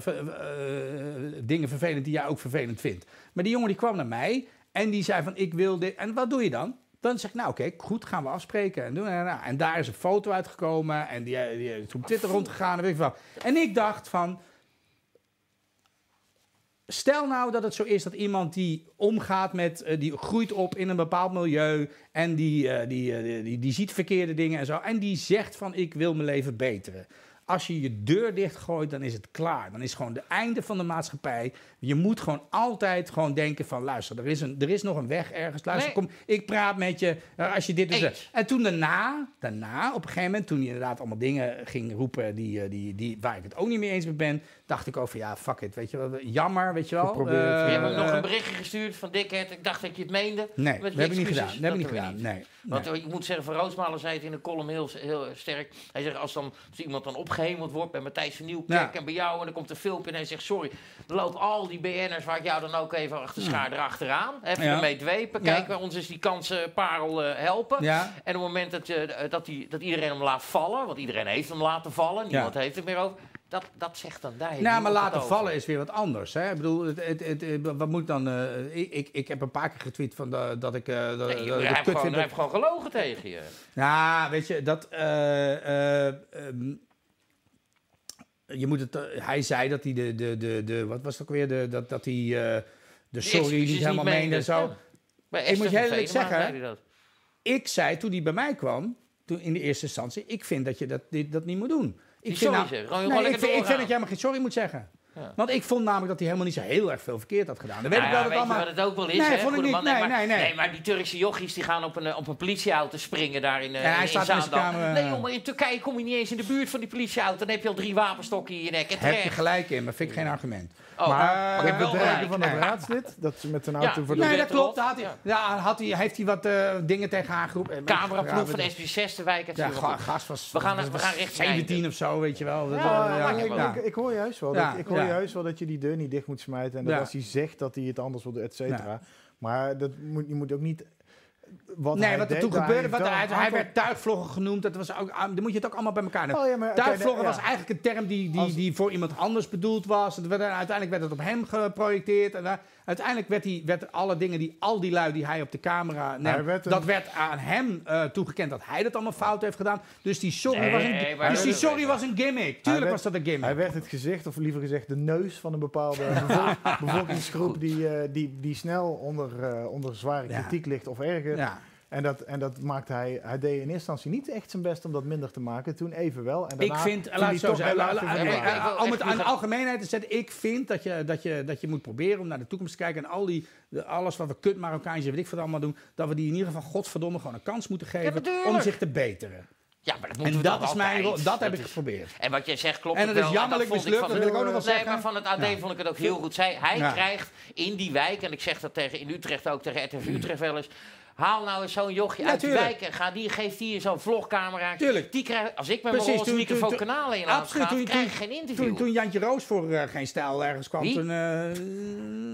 dingen vervelend die jij ook vervelend vindt. Maar die jongen die kwam naar mij en die zei van, ik wil dit. En wat doe je dan? Dan zeg ik, nou oké, goed, gaan we afspreken. En, doen, en, nou, en daar is een foto uitgekomen en die, die is op Twitter rondgegaan en weet ik wat. En ik dacht van, Stel nou dat het zo is dat iemand die omgaat met, eh, die groeit op in een bepaald milieu en die, eh, die, eh, die, die, die ziet verkeerde dingen en zo en die zegt van ik wil mijn leven beteren. Als je je deur dichtgooit, dan is het klaar. Dan is het gewoon de einde van de maatschappij. Je moet gewoon altijd gewoon denken van... luister, er is, een, er is nog een weg ergens. Luister, Nee. kom, ik praat met je eh, als je dit doet. Eens. En toen daarna, daarna, op een gegeven moment... toen hij inderdaad allemaal dingen ging roepen die, eh, die, die, waar ik het ook niet mee eens mee ben... dacht ik van ja, fuck it, weet je wel. Jammer, weet je wel. Geprobeerd, Eh, Je hebt hem nog een berichtje gestuurd van Dickhead. Ik dacht dat je het meende. Nee, dat heb ik niet gedaan. Dat heb ik niet we gedaan. Nee. Want ik moet zeggen, Van Roosmalen zei het in de column heel, heel sterk. Hij zegt, als, dan, als iemand dan opgehemeld wordt bij Matthijs van Nieuwkerk Ja. en bij jou... en dan komt een filmpje en hij zegt, sorry, lopen al die BN'ers... waar ik jou dan ook even achter schaar erachteraan. Even Ja. ermee dwepen. Kijk, bij ons is die kans eh, parel eh, helpen. En op het moment dat, je, eh, dat, die, dat iedereen hem laat vallen... want iedereen heeft hem laten vallen, niemand heeft het meer over... Dat, dat zegt dan daar nou, maar laten vallen is weer wat anders. Hè? Ik bedoel, het, het, het, het- wat moet dan... eh, ik, ik, ik heb een paar keer getweet van de- dat ik... eh, dat, Nee, dat ik kut gewoon, vind hij dat- heeft gewoon gelogen tegen je. Nou, weet je, dat... eh, eh, ehm, je moet het... eh, hij zei dat hij de... de, de, de wat was het ook weer? De, dat, dat hij eh, de sorry niet helemaal meende en zo. Ja. Ik moet je eerlijk zeggen. Ik zei toen hij bij mij kwam, toen in de eerste instantie... Ik vind dat je dat, dit, dat niet moet doen. Ik vind nou- Nee, ik, vind, ik vind dat jij maar geen sorry moet zeggen. Ja. Want ik vond namelijk dat hij helemaal niet zo heel erg veel verkeerd had gedaan. Dan weet Nou ik wel ja, dat weet allemaal... je wat het ook wel is, Nee, hè, vond ik niet. man? Nee, maar, nee, nee. maar die Turkse jochies die gaan op een, eh, op een politieauto springen daar in, eh hij in, staat in Nee, joh, maar in Turkije kom je niet eens in de buurt van die politieauto. Dan heb je al drie wapenstokken in je nek. En Heb je gelijk in, maar vind ik geen argument. Oh, Maar- maar, ik heb de derde van het Nee. raadslid, dat ze met een Ja. auto voor de... Nee, dat klopt. Had hij, ja. had hij, heeft hij wat eh, dingen tegen haar geroepen. Eh, Cameraploeg van ja, SB6 de wijk. Ja, ga- gast was, We gaan- was we gaan richting 17 einde. of zo, weet je wel. Ik- hoor juist wel, Ja, dat, ik hoor ja. juist wel dat je die deur niet dicht moet smijten. En dat Ja. als hij zegt dat hij het anders wil doen, et cetera. Maar dat moet, je moet ook niet... Wat Nee, hij wat er toen daar gebeurde, wat hij, hij werd tuigvlogger genoemd. Dat was ook, ah, dan moet je het ook allemaal bij elkaar nemen. Oh ja, maar... oké, Tuigvlogger ja. was eigenlijk een term die, die, Als- die voor iemand anders bedoeld was. Uiteindelijk werd het op hem geprojecteerd. En, eh, uiteindelijk werd, hij, werd alle dingen die al die lui die hij op de camera neemt, werd een- dat werd aan hem eh, toegekend dat hij dat allemaal fout heeft gedaan. Dus die sorry, Nee, was, een, dus die sorry was een gimmick. Tuurlijk werd- was dat een gimmick. Hij werd het gezicht, of liever gezegd de neus van een bepaalde bevol- bevolkingsgroep die, eh, die, die snel onder, eh, onder zware Ja. kritiek ligt of erger. En dat, en dat maakte hij, hij deed in eerste instantie niet echt zijn best om dat minder te maken. Toen even wel. En Ik vind, laat het zo om het aan de algemeenheid te zetten, ik vind dat je, dat, je, dat je moet proberen om naar de toekomst te kijken en al die, de- alles wat we kut Marokkaans en weet ik wat allemaal doen, dat we die in ieder geval godverdomme gewoon een kans moeten geven om zich te beteren. Ja, maar dat moeten En we dat is mijn rol, dat heb ik geprobeerd. En wat jij zegt klopt En het is wel. jammerlijk dat mislukt, van dat wil ik ook nog wel Nee, zeggen. maar van het AD Ja. vond ik het ook heel goed. Zij, hij Ja. krijgt in die wijk, en ik zeg dat tegen in Utrecht ook tegen RTV Utrecht wel eens. Haal nou eens zo'n jochie Ja, uit die tuurlijk. wijk en ga die, geef die zo'n vlogcamera. Tuurlijk. Die krijgt, als ik met Precies, mijn roze microfoon kanalen in Absoluut, ga, toen- krijg ik geen interview. Toen, toen Jantje Roos voor eh, geen stijl ergens kwam, Wie? toen... eh,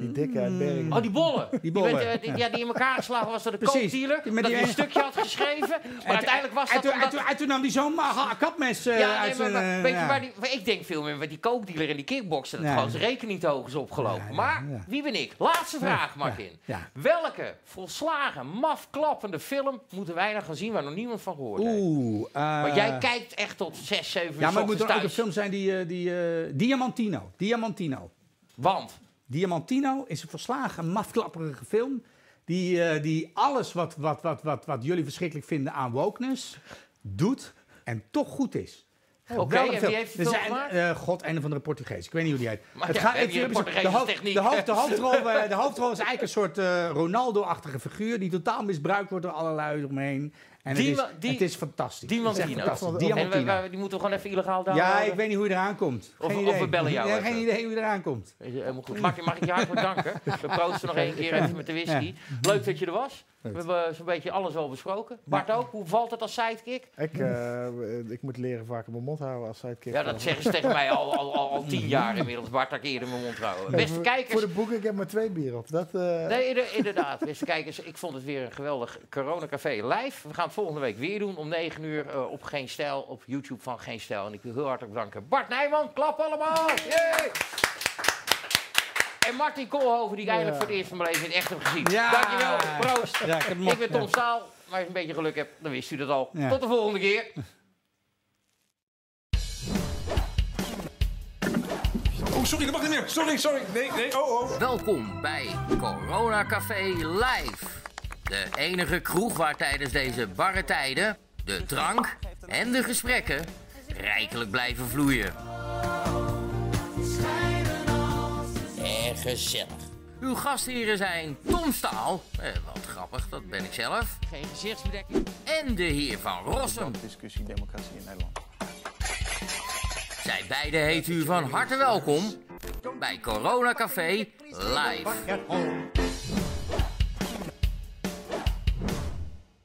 Die dikke uit Bergen. Oh, die bollen. Die, bollen. eh, die, ja, die in elkaar geslagen was door de Precies. kookdealer. Die met Dat die hij een stukje had geschreven. Maar uiteindelijk was dat toen, omdat- toen, en toen nam hij zo'n kapmes eh, Ja, nee, uit maar, zijn... maar weet je ja. waar die, ik denk veel meer met die kookdealer en die kickboksen, dat gewoon zijn rekening te hoog is opgelopen. Maar wie ben ik? Laatste vraag, Martin. Welke volslagen, mafklappende film moeten wij dan gaan zien waar nog niemand van heeft? Oeh. eh, Want jij kijkt echt tot 6, 7 uur Ja, maar het moet dan ook een film zijn die... eh, die eh, Diamantino. Diamantino. Want, Diamantino is een verslagen, mafklapperige film. Die, eh, die alles wat, wat, wat, wat, wat jullie verschrikkelijk vinden aan wokeness doet en toch goed is. Oké, Geweldige en wie heeft die film zijn, gemaakt? eh, God, een van de Portugees. Ik weet niet hoe die heet. Maar ja, je een de, hoofd- de, hoofd- de hoofdrol, eh, de hoofdrol is eigenlijk een soort eh, Ronaldo-achtige figuur... die totaal misbruikt wordt door allerlui eromheen. En Die het, is, die- het is fantastisch. Het Diamantino. Diamantino. we- die moeten we gewoon even illegaal daar Ja, ik weet niet hoe je eraan komt. Of- Geen of idee. we bellen jou Ja, geen idee hoe je eraan komt. Helemaal goed. Mag, ik- mag ik je hartelijk danken? We proosten nog één keer even met de whisky. Leuk dat je er was. We hebben zo'n beetje alles wel besproken. Bart ook, hoe valt het als sidekick? Ik, eh, ik moet leren vaker mijn mond houden als sidekick. Ja, dat zeggen ze tegen mij al, al, al, al tien jaar inmiddels. Bart, dat ik eerder mijn mond houden. Beste voor- kijkers, Voor de boeken, ik heb maar twee bier op. Dat, eh, Nee, inder- inderdaad. Beste kijkers, ik vond het weer een geweldig Corona Café live. We gaan het volgende week weer doen om 9 uur eh, op Geen Stijl, op YouTube van Geen Stijl. En ik wil heel hartelijk bedanken. Bart Nijman, klap allemaal! Yay! En Martin Koolhoven, die ik eigenlijk voor het eerst van mijn leven in echt heb gezien. Ja. Dankjewel, proost. Ja, ik ik ben Tom ja. Staal, maar als je een beetje geluk hebt, dan wist u dat al. Ja. Tot de volgende keer. Oh, sorry, dat mag niet meer. Sorry, sorry. Nee, nee, oh, oh. Welkom bij Corona Café Live. De enige kroeg waar tijdens deze barre tijden de drank en de gesprekken rijkelijk blijven vloeien. En gezellig. Uw gastheren zijn Tom Staal, eh, wat grappig, dat ben ik zelf, Geen gezichtsbedekking. en de heer van Rossum. discussie democratie in Nederland. Zij beiden heet u van harte welkom bij Corona Café Live.